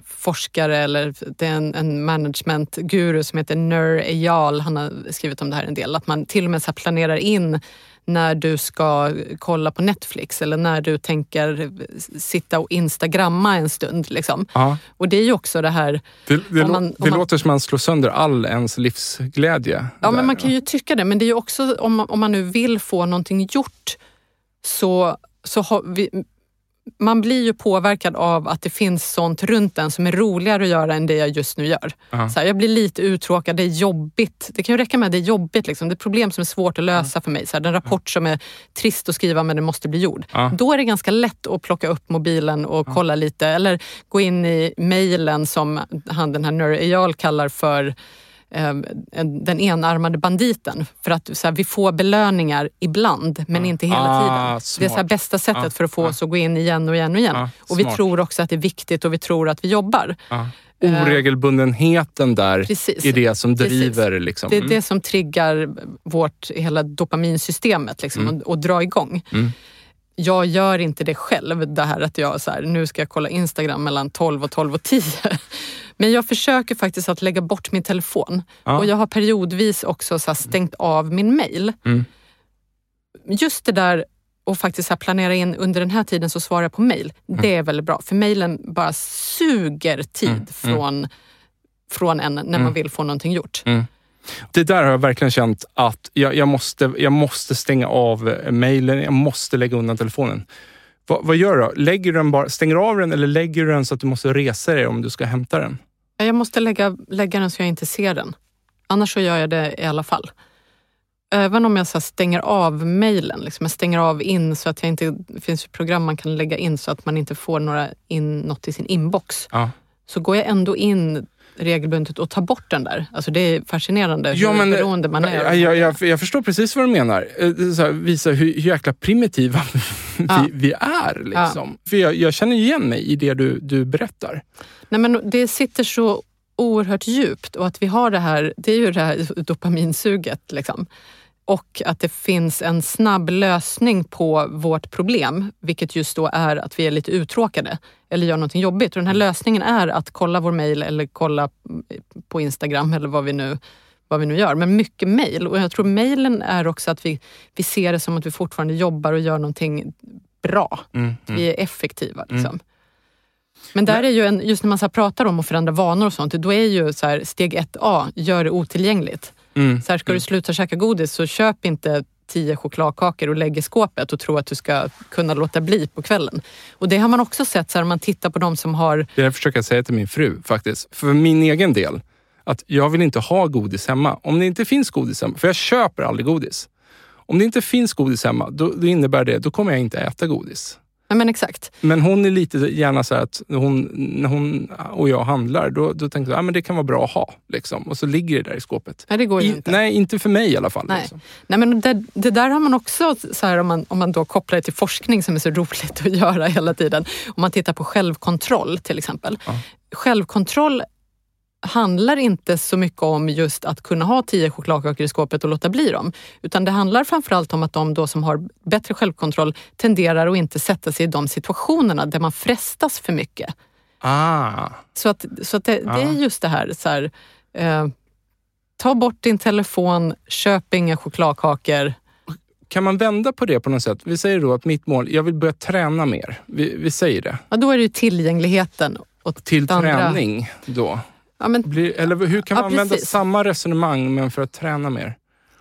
forskare eller det är en, en managementguru som heter Nur Eyal, han har skrivit om det här en del, att man till och med så planerar in när du ska kolla på Netflix eller när du tänker sitta och instagramma en stund. Liksom. Och det är ju också det här... Det, det, man, det man, låter som att man slår sönder all ens livsglädje. Ja, där. men man kan ju tycka det. Men det är ju också, om man, om man nu vill få någonting gjort så, så har vi, man blir ju påverkad av att det finns sånt runt en som är roligare att göra än det jag just nu gör. Uh-huh. Så här, jag blir lite uttråkad, det är jobbigt. Det kan ju räcka med att det är jobbigt. Liksom. Det är problem som är svårt att lösa uh-huh. för mig. Så här, en rapport som är trist att skriva men den måste bli gjord. Uh-huh. Då är det ganska lätt att plocka upp mobilen och kolla lite eller gå in i mejlen som han den här Nur Eyal kallar för Eh, den enarmade banditen. För att så här, vi får belöningar ibland, men inte hela ah, tiden. Smart. Det är så här, bästa sättet ah, för att få ah. oss att gå in igen och igen och igen. Ah, och vi tror också att det är viktigt och vi tror att vi jobbar. Ah. Oregelbundenheten där Precis. är det som driver. Liksom. Det är det som triggar vårt hela dopaminsystemet liksom, mm. och, och drar igång. Mm jag gör inte det själv, det här att jag så här, nu ska jag kolla Instagram mellan 12 och 12 och 10. <laughs> Men jag försöker faktiskt att lägga bort min telefon. Ja. Och jag har periodvis också så stängt av min mail. Mm. Just det där och faktiskt så planera in under den här tiden så svarar jag på mail. Mm. Det är väldigt bra, för mailen bara suger tid mm. mm. från, från en när man mm. vill få någonting gjort. Det där har jag verkligen känt att jag, jag, måste, jag måste stänga av mejlen, jag måste lägga undan telefonen. Va, vad gör du då? Lägger du den bara, stänger av den eller lägger du den så att du måste resa dig om du ska hämta den? Jag måste lägga, lägga den så jag inte ser den. Annars så gör jag det i alla fall. Även om jag så stänger av mejlen, liksom, jag stänger av in så att jag inte... Det finns program man kan lägga in så att man inte får några in, något i sin inbox. Ja. Så går jag ändå in regelbundet och ta bort den där. Alltså det är fascinerande ja, hur men, beroende man är. Jag, jag, jag, jag förstår precis vad du menar. Eh, här, visa hur, hur jäkla primitiva <laughs> vi, ja. vi är. Liksom. Ja. För jag, jag, känner igen mig i det du, du berättar. Nej, men det sitter så oerhört djupt och att vi har det här, det är ju det här dopaminsuget. Liksom och att det finns en snabb lösning på vårt problem, vilket just då är att vi är lite uttråkade eller gör någonting jobbigt. Och den här lösningen är att kolla vår mail eller kolla på Instagram eller vad vi nu, vad vi nu gör. Men mycket mail. Och jag tror mailen är också att vi, vi ser det som att vi fortfarande jobbar och gör någonting bra. Mm, mm. Vi är effektiva. Liksom. Mm. Men där är ju en, just när man så pratar om att förändra vanor och sånt, då är ju så här, steg 1A, gör det otillgängligt. Mm. Så här, ska du mm. sluta käka godis så köp inte tio chokladkakor och lägg i skåpet och tro att du ska kunna låta bli på kvällen. Och det har man också sett så här, om man tittar på de som har... Det försöker jag säga till min fru faktiskt. För min egen del. Att jag vill inte ha godis hemma. Om det inte finns godis hemma, för jag köper aldrig godis. Om det inte finns godis hemma, då, då innebär det, då kommer jag inte äta godis. Ja, men exakt. Men hon är lite gärna så att hon, när hon och jag handlar, då, då tänker jag att ah, det kan vara bra att ha. Liksom. Och så ligger det där i skåpet. Nej, det går ju I, inte. Nej, inte för mig i alla fall. Nej. Liksom. Nej, men det, det där har man också, så här, om, man, om man då kopplar det till forskning som är så roligt att göra hela tiden. Om man tittar på självkontroll till exempel. Ja. Självkontroll handlar inte så mycket om just att kunna ha tio chokladkakor i skåpet och låta bli dem. Utan det handlar framförallt om att de då som har bättre självkontroll tenderar att inte sätta sig i de situationerna där man frestas för mycket. Ah, Så, att, så att det, Ja. det är just det här, så här eh, ta bort din telefon, köp inga chokladkakor. kan man vända på det på något sätt? Vi säger då att mitt mål, jag vill börja träna mer. Vi, vi säger det. Ja, då är det ju tillgängligheten. Och Till träning då? Ja, men Blir, eller hur kan Ja, man använda precis. samma resonemang men för att träna mer?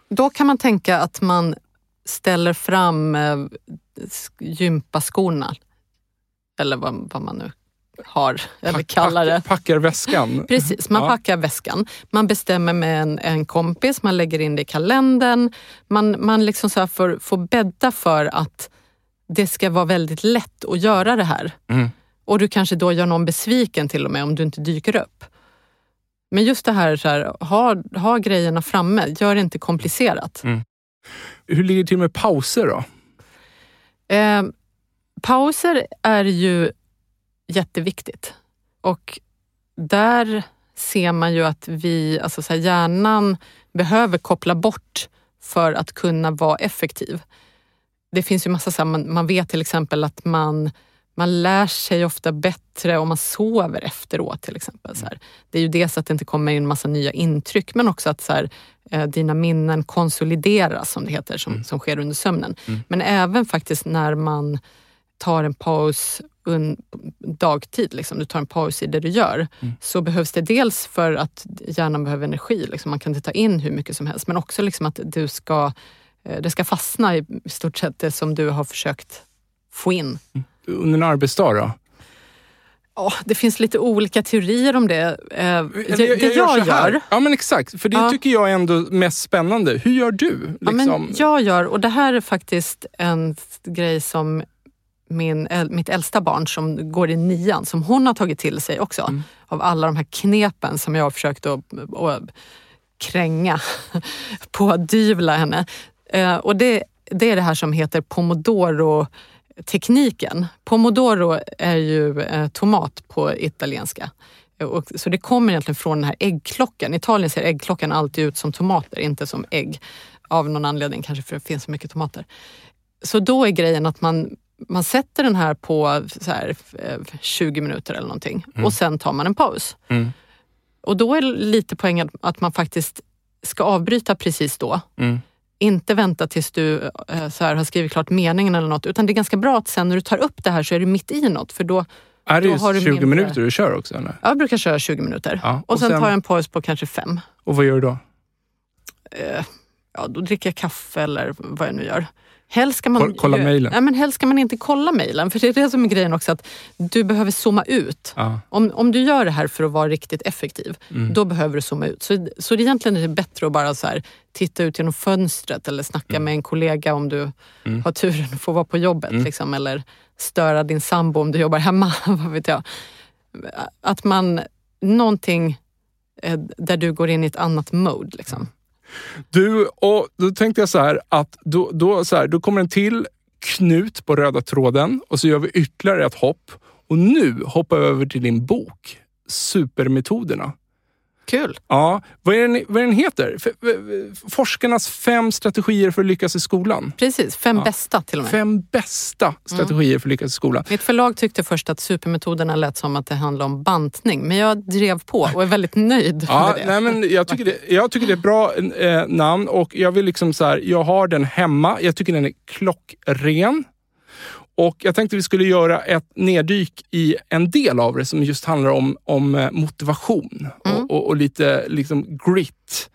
då kan man tänka att man ställer fram eh, sk- gympaskorna. Eller vad, vad man nu har, eller Pack- kallar det. pack- Packar väskan? <laughs> Precis, man Ja. packar väskan. Man bestämmer med en, en kompis, man lägger in det i kalendern. Man, man liksom så får, får bädda för att det ska vara väldigt lätt att göra det här. Mm. Och du kanske då gör någon besviken till och med om du inte dyker upp. Men just det här, så här ha, ha grejerna framme, gör det inte komplicerat. Hur ligger det till med pauser då? Eh, pauser är ju jätteviktigt. Och där ser man ju att vi, alltså så här, hjärnan behöver koppla bort för att kunna vara effektiv. Det finns ju massa, så här, man, man vet till exempel att man, man lär sig ofta bättre om man sover efteråt till exempel. Så här. Det är ju dels att det inte kommer in massa nya intryck men också att så här, eh, dina minnen konsolideras som det heter, som, som sker under sömnen. Men även faktiskt när man tar en paus un, dagtid, liksom, du tar en paus i det du gör, så behövs det dels för att hjärnan behöver energi, liksom, man kan inte ta in hur mycket som helst, men också liksom att du ska, eh, det ska fastna i stort sett det som du har försökt få in. Under en arbetsdag då? Ja, det finns lite olika teorier om det. Eh, det jag, så här. gör, Ja men exakt, för det Ja. tycker jag är ändå mest spännande. Hur gör du? Ja, Liksom? men jag gör, och det här är faktiskt en grej som min, mitt äldsta barn som går i nian, som hon har tagit till sig också. Mm. Av alla de här knepen som jag har försökt att, att kränga, <laughs> pådyvla henne. Eh, och det, det är det här som heter pomodoro-tekniken. Pomodoro är ju eh, tomat på italienska. Och, så det kommer egentligen från den här äggklockan. I Italien ser äggklockan alltid ut som tomater, inte som ägg. Av någon anledning, kanske för att det finns så mycket tomater. Så då är grejen att man, man sätter den här på så här, eh, 20 minuter eller någonting och sen tar man en paus. Mm. Och då är lite poängen att man faktiskt ska avbryta precis då. Mm. Inte vänta tills du eh, så här, har skrivit klart meningen eller något. Utan det är ganska bra att sen när du tar upp det här så är du mitt i något. För då, Är det just har du 20 mindre- minuter du kör också? Eller? jag brukar köra 20 minuter. Ja, och, och sen, sen- tar jag en paus på kanske fem. Och vad gör du då? Eh, ja, då dricker jag kaffe eller vad jag nu gör. Helst ska man, Koll- kolla mejlen. Nej, men helst ska man inte kolla mejlen. För det är det som är grejen också, att du behöver zooma ut. Ja. Om, om du gör det här för att vara riktigt effektiv, Mm. då behöver du zooma ut. Så, så det egentligen är det bättre att bara så här, titta ut genom fönstret eller snacka med en kollega om du Mm. har turen att få vara på jobbet. Liksom, eller störa din sambo om du jobbar hemma. <laughs> vad vet jag. Att man, någonting eh, där du går in i ett annat mode. Liksom. Du, och då tänkte jag så här att då, då, så här, då kommer en till knut på röda tråden och så gör vi ytterligare ett hopp. Och nu hoppar vi över till din bok Supermetoderna. Kul! Ja, vad är den, vad är den heter? Forskarnas fem strategier för att lyckas i skolan. Precis, fem bästa till och med. Fem bästa strategier för att lyckas i skolan. Mitt förlag tyckte först att supermetoderna lät som att det handlade om bantning, men jag drev på och är väldigt nöjd <laughs> Ja, med det. nej, men jag, tycker det, jag tycker det är ett bra eh, namn och jag vill liksom så här, jag har den hemma. Jag tycker den är klockren. Och jag tänkte vi skulle göra ett neddyk i en del av det som just handlar om, om eh, motivation och, och, och lite liksom grit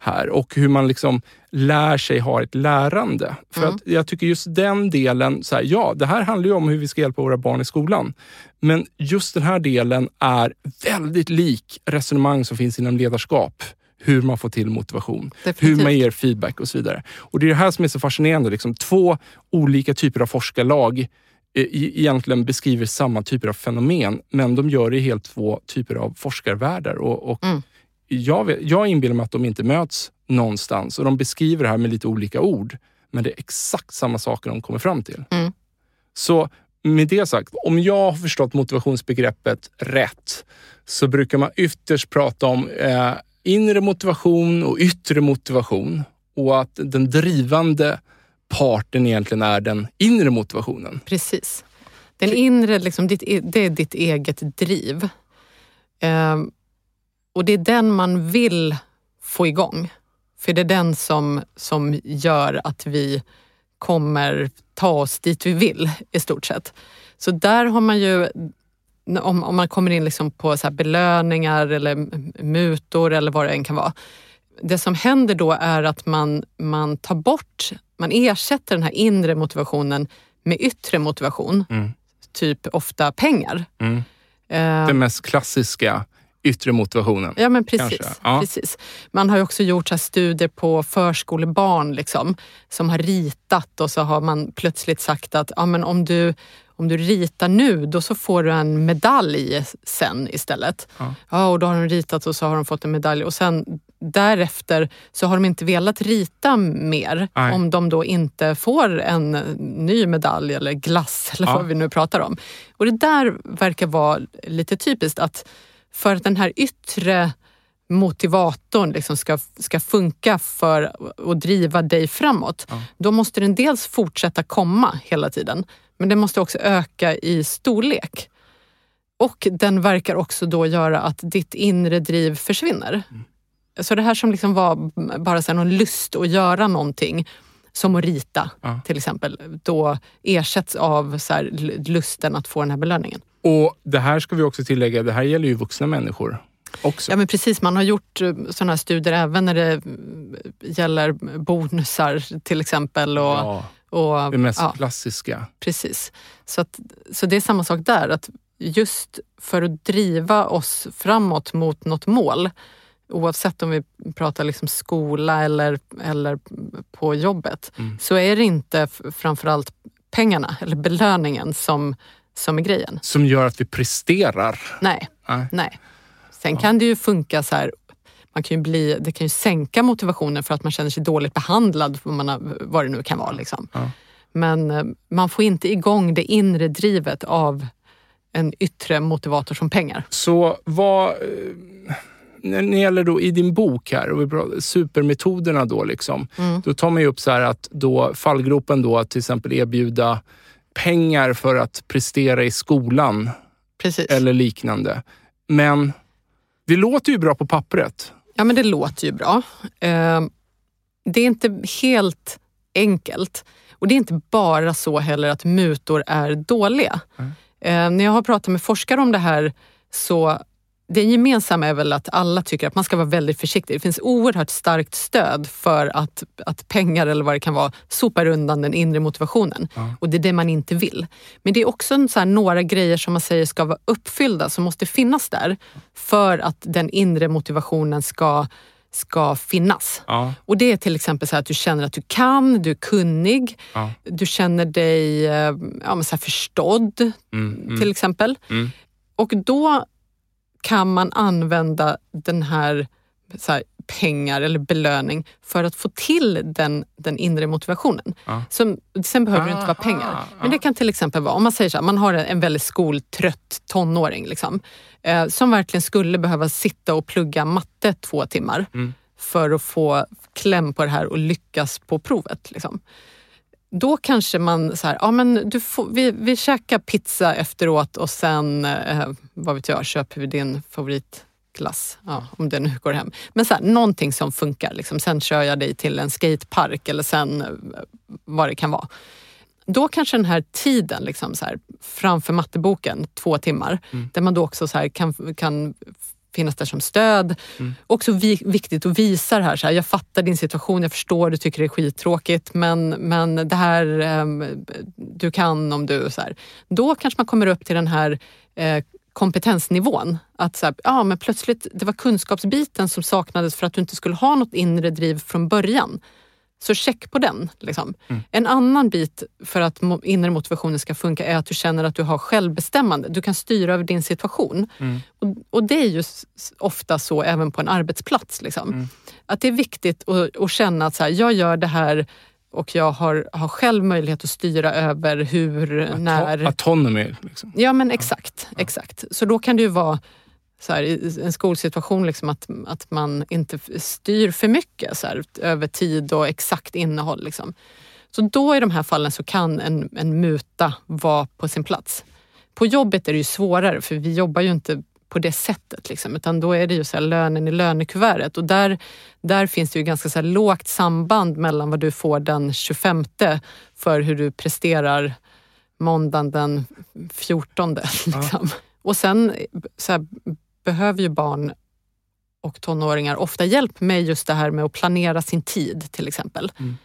här och hur man liksom lär sig ha ett lärande. För Mm. att jag tycker just den delen, så här, ja det här handlar ju om hur vi ska hjälpa våra barn i skolan. Men just den här delen är väldigt lik resonemang som finns inom ledarskap. Hur man får till motivation, Definitivt. hur man ger feedback och så vidare. Och Det är det här som är så fascinerande. Liksom, två olika typer av forskarlag egentligen beskriver samma typer av fenomen, men de gör det i helt två typer av forskarvärldar. Och, och Mm. jag, vet, jag inbillar mig att de inte möts någonstans och de beskriver det här med lite olika ord. Men det är exakt samma saker de kommer fram till. Mm. Så med det sagt, om jag har förstått motivationsbegreppet rätt så brukar man ytterst prata om eh, inre motivation och yttre motivation och att den drivande parten egentligen är den inre motivationen. Precis. Den inre, liksom, ditt, e- det är ditt eget driv. Ehm, och det är den man vill få igång. För det är den som, som gör att vi kommer ta oss dit vi vill i stort sett. Så där har man ju, om, om man kommer in liksom på så här belöningar eller mutor eller vad det än kan vara. Det som händer då är att man, man tar bort, man ersätter den här inre motivationen med yttre motivation. Mm. Typ ofta pengar. Mm. Eh, Den mest klassiska yttre motivationen. Ja men precis. Ja. precis. Man har ju också gjort så studier på förskolebarn liksom, som har ritat och så har man plötsligt sagt att ja, men om, du, om du ritar nu då så får du en medalj sen istället. Ja. Ja, och då har de ritat och så har de fått en medalj och sen därefter så har de inte velat rita mer Nej. om de då inte får en ny medalj eller glass eller Ja. vad vi nu pratar om. Och det där verkar vara lite typiskt att för att den här yttre motivatorn liksom ska, ska funka för att driva dig framåt, Ja. då måste den dels fortsätta komma hela tiden, men den måste också öka i storlek. Och den verkar också då göra att ditt inre driv försvinner. Så det här som liksom var bara så någon lust att göra någonting, som att rita Ja. till exempel, då ersätts av så här lusten att få den här belöningen. Och det här ska vi också tillägga, det här gäller ju vuxna människor också. Ja men precis, man har gjort eh, sådana här studier även när det eh, gäller bonusar till exempel. Och, Ja, och, det mest ja, klassiska. precis. Så, att, så det är samma sak där, att just för att driva oss framåt mot något mål, oavsett om vi pratar liksom skola eller, eller på jobbet, Mm. så är det inte framförallt pengarna eller belöningen som, som är grejen. Som gör att vi presterar. Nej. Nej. Nej. Sen kan det ju funka så här, man kan ju bli, det kan ju sänka motivationen för att man känner sig dåligt behandlad, man har, vad det nu kan vara. Liksom. Ja. Men eh, man får inte igång det inre drivet av en yttre motivator som pengar. Så vad... När det gäller då i din bok här, och vi pratar, supermetoderna då liksom. Mm. Då tar man ju upp så här att då fallgropen då att till exempel erbjuda pengar för att prestera i skolan Precis. eller liknande. Men det låter ju bra på pappret. Ja, men det låter ju bra. Eh, Det är inte helt enkelt. Och det är inte bara så heller att mutor är dåliga. Mm. När jag har pratat med forskare om det här så det gemensamma är väl att alla tycker att man ska vara väldigt försiktig. Det finns oerhört starkt stöd för att, att pengar eller vad det kan vara sopar undan den inre motivationen. Ja. Och det är det man inte vill. Men det är också så några grejer som man säger ska vara uppfyllda, som måste finnas där för att den inre motivationen ska, ska finnas. Ja, Och det är till exempel så att du känner att du kan, du är kunnig, ja. du känner dig eh, ja, men så förstådd Mm, mm, till exempel. mm. Och då kan man använda den här, här pengar eller belöning för att få till den, den inre motivationen. Ja. Som, sen behöver det inte vara Aha, pengar. Men ja. det kan till exempel vara, om man säger så här, man har en, en väldigt skoltrött tonåring liksom, eh, som verkligen skulle behöva sitta och plugga matte två timmar Mm. för att få kläm på det här och lyckas på provet. Liksom. Då kanske man så här, ja men du får, vi, vi käkar pizza efteråt och sen, eh, vad vet jag, köper vi din favoritglass. Ja, om det nu går hem. Men så här, någonting som funkar. Liksom. Sen kör jag dig till en skatepark eller sen eh, vad det kan vara. Då kanske den här tiden liksom så här, framför matteboken, två timmar, Mm. där man då också så här kan, kan finnas där som stöd. Mm. Också vi, viktigt att visa det här, så här, jag fattar din situation, jag förstår, du tycker det är skittråkigt men, men det här eh, du kan om du... Så här. Då kanske man kommer upp till den här eh, kompetensnivån. Att så här, ja, men plötsligt, det var kunskapsbiten som saknades för att du inte skulle ha något inre driv från början. Så check på den. Liksom. Mm. En annan bit för att inre motivationen ska funka är att du känner att du har självbestämmande. Du kan styra över din situation. Mm. Och, och det är ju ofta så även på en arbetsplats. Liksom. Mm. Att det är viktigt att, att känna att så här, jag gör det här och jag har, har själv möjlighet att styra över hur, när... Autonomy. Liksom. Ja men exakt, exakt. Så då kan det ju vara så här, i en skolsituation liksom att, att man inte styr för mycket så här, över tid och exakt innehåll. Liksom. Så då i de här fallen så kan en, en muta vara på sin plats. På jobbet är det ju svårare för vi jobbar ju inte på det sättet. Liksom, utan då är det ju så här lönen i lönekuvertet och där, där finns det ju ganska så här lågt samband mellan vad du får den 25 för hur du presterar måndagen den 14. <laughs> Liksom. Och sen så här, behöver ju barn och tonåringar ofta hjälp med just det här med att planera sin tid till exempel. Mm.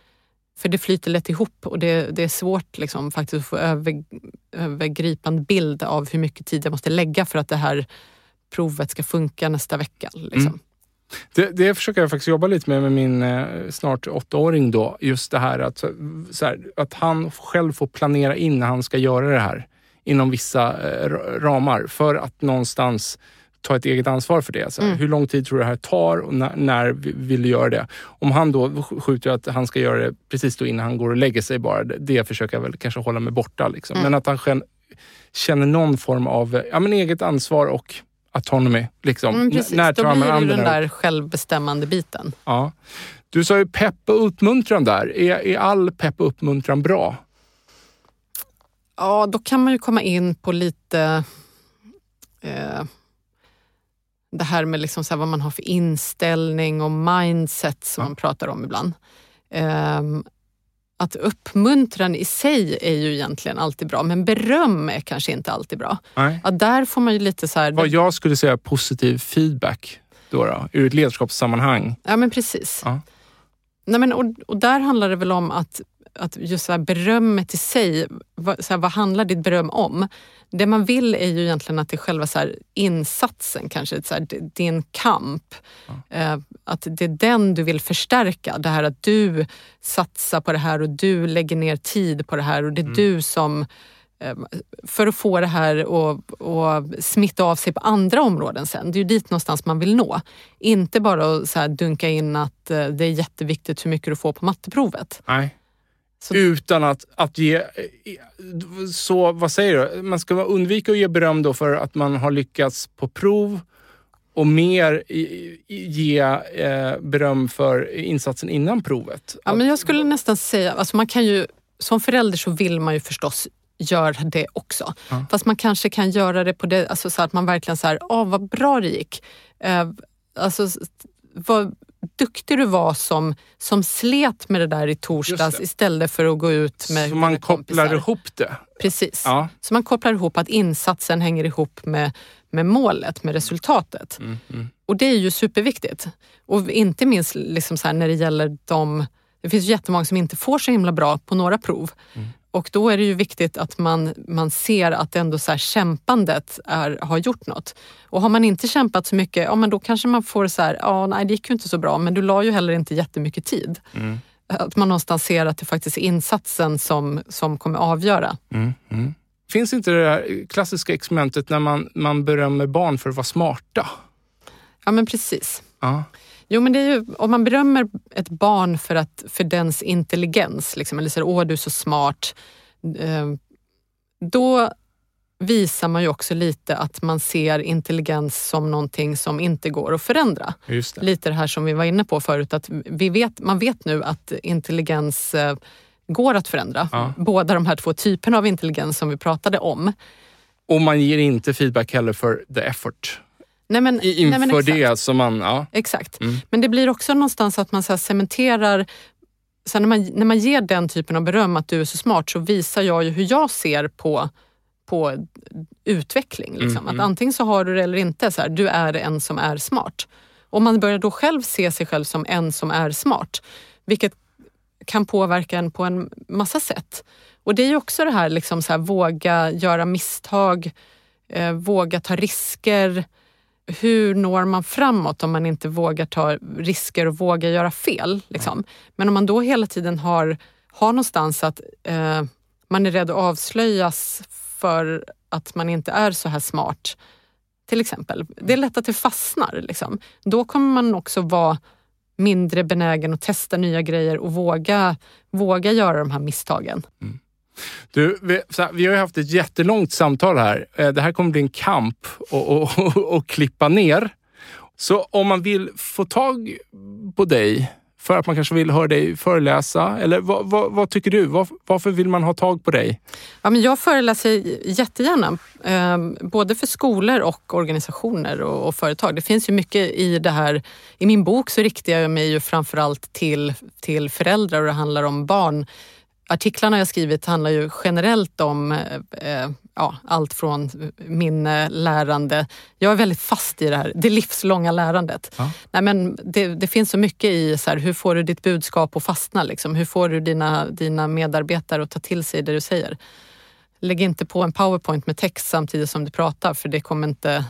För det flyter lätt ihop och det, det är svårt liksom, faktiskt att få över, övergripande bild av hur mycket tid jag måste lägga för att det här provet ska funka nästa vecka. Liksom. Mm. Det, det försöker jag faktiskt jobba lite med med min eh, snart åttaåring då. Just det här att, här, att han själv får planera in när han ska göra det här inom vissa eh, ra- ramar för att någonstans ta ett eget ansvar för det. Så här, Mm. Hur lång tid tror du det här tar och när, när vi- vill du göra det? Om han då sk- skjuter att han ska göra det precis då innan han går och lägger sig bara, det, det försöker jag väl kanske hålla mig borta. Liksom. Mm. Men att han själv känner någon form av ja, men eget ansvar och autonomy. Liksom. Mm, precis. när Då tar man blir det an ju det den där? där självbestämmande biten. Ja. Du sa ju pepp och uppmuntran där. Är, är all pepp och uppmuntran bra? Ja, då kan man ju komma in på lite eh, det här med liksom så här vad man har för inställning och mindset som Ja. man pratar om ibland. Ehm, att uppmuntran i sig är ju egentligen alltid bra, men beröm är kanske inte alltid bra. Nej. Ja, där får man ju lite så här... Vad jag skulle säga positiv feedback då, då ur ett ledarskapssammanhang. Ja, men precis. Ja. Nej, men, och, och där handlar det väl om att, att just så här, berömmet i sig, vad, så här, vad handlar ditt beröm om? Det man vill är ju egentligen att det är själva så insatsen, kanske så här, din kamp. Eh, att det är den du vill förstärka. Det här att du satsar på det här och du lägger ner tid på det här och det är du som eh, för att få det här att smitta av sig på andra områden sen. Det är ju dit någonstans man vill nå. Inte bara att så dunka in att eh, det är jätteviktigt hur mycket du får på matteprovet. Nej. Så- Utan att, att ge... Så vad säger du? Man ska undvika att ge beröm då för att man har lyckats på prov och mer ge eh, beröm för insatsen innan provet. Ja, men jag skulle nästan säga, alltså man kan ju, som förälder så vill man ju förstås göra det också. Ja. Fast man kanske kan göra det på det, alltså så att man verkligen så här, åh vad bra det gick. Eh, alltså, vad duktig du var som, som slet med det där i torsdags istället för att gå ut med så man kopplar kompisar. ihop det. Precis. Ja. Så man kopplar ihop att insatsen hänger ihop med, med målet, med resultatet. Mm, mm. Och det är ju superviktigt. Och inte minst liksom så när det gäller de... Det finns jättemånga som inte får så himla bra på några prov. Mm. Och då är det ju viktigt att man, man ser att ändå så här kämpandet är, har gjort något. Och har man inte kämpat så mycket, ja men då kanske man får så här, ja nej det gick ju inte så bra men du la ju heller inte jättemycket tid. Mm. Att man någonstans ser att det faktiskt är insatsen som, som kommer avgöra. Mm, mm. Finns inte det där klassiska experimentet när man, man berömmer barn för att vara smarta? Ja men precis. Ja. Jo, men det är ju, om man berömmer ett barn för, att, för dens intelligens, liksom, eller säger åh du är så smart, eh, då visar man ju också lite att man ser intelligens som någonting som inte går att förändra. Det. Lite det här som vi var inne på förut, att vi vet, man vet nu att intelligens eh, går att förändra. Ja. Båda de här två typerna av intelligens som vi pratade om. Och man ger inte feedback heller för the effort. Nej, men, I, nej, men inför det som man... Ja. Exakt. Mm. Men det blir också någonstans att man så cementerar så när, man, när man ger den typen av beröm att du är så smart så visar jag ju hur jag ser på, på utveckling. Liksom. Mm, Att mm. antingen så har du det eller inte. Så här, du är en som är smart. Om man börjar då själv se sig själv som en som är smart, vilket kan påverka en på en massa sätt. Och det är ju också det här, liksom så här våga göra misstag, eh, våga ta risker. Hur når man framåt om man inte vågar ta risker och vågar göra fel? Liksom? Men om man då hela tiden har, har någonstans att eh, man är rädd att avslöjas för att man inte är så här smart, till exempel. Det är lätt att det fastnar. Liksom. Då kommer man också vara mindre benägen att testa nya grejer och våga, våga göra de här misstagen. Du, vi, så här, vi har ju haft ett jättelångt samtal här. Eh, det här kommer bli en kamp <laughs> att klippa ner. Så om man vill få tag på dig för att man kanske vill höra dig föreläsa, eller vad, vad, vad tycker du? Var, varför vill man ha tag på dig? Ja, men jag föreläser jättegärna, eh, både för skolor och organisationer och, och företag. Det finns ju mycket i det här. I min bok så riktar jag mig ju framförallt till, till föräldrar och det handlar om barn. Artiklarna jag skrivit handlar ju generellt om eh, ja, allt från minne, lärande. Jag är väldigt fast i det här, det livslånga lärandet. Ja. Nej, men det, det finns så mycket i så här, hur får du ditt budskap att fastna? Liksom? Hur får du dina, dina medarbetare att ta till sig det du säger? Lägg inte på en powerpoint med text samtidigt som du pratar för det kommer inte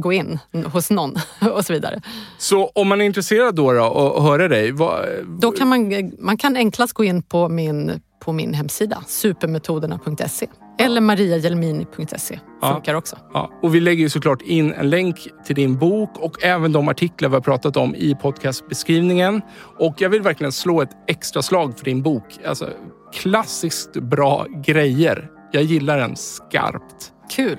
gå in hos någon <laughs> och så vidare. Så om man är intresserad då, då och höra dig, vad, Då kan man, man kan enklast gå in på min, på min hemsida, supermetoderna.se eller mariajelmini.se. Ja. Funkar också. Ja, och vi lägger ju såklart in en länk till din bok och även de artiklar vi har pratat om i podcastbeskrivningen. Och jag vill verkligen slå ett extra slag för din bok. Alltså, klassiskt bra grejer. Jag gillar den skarpt. Kul!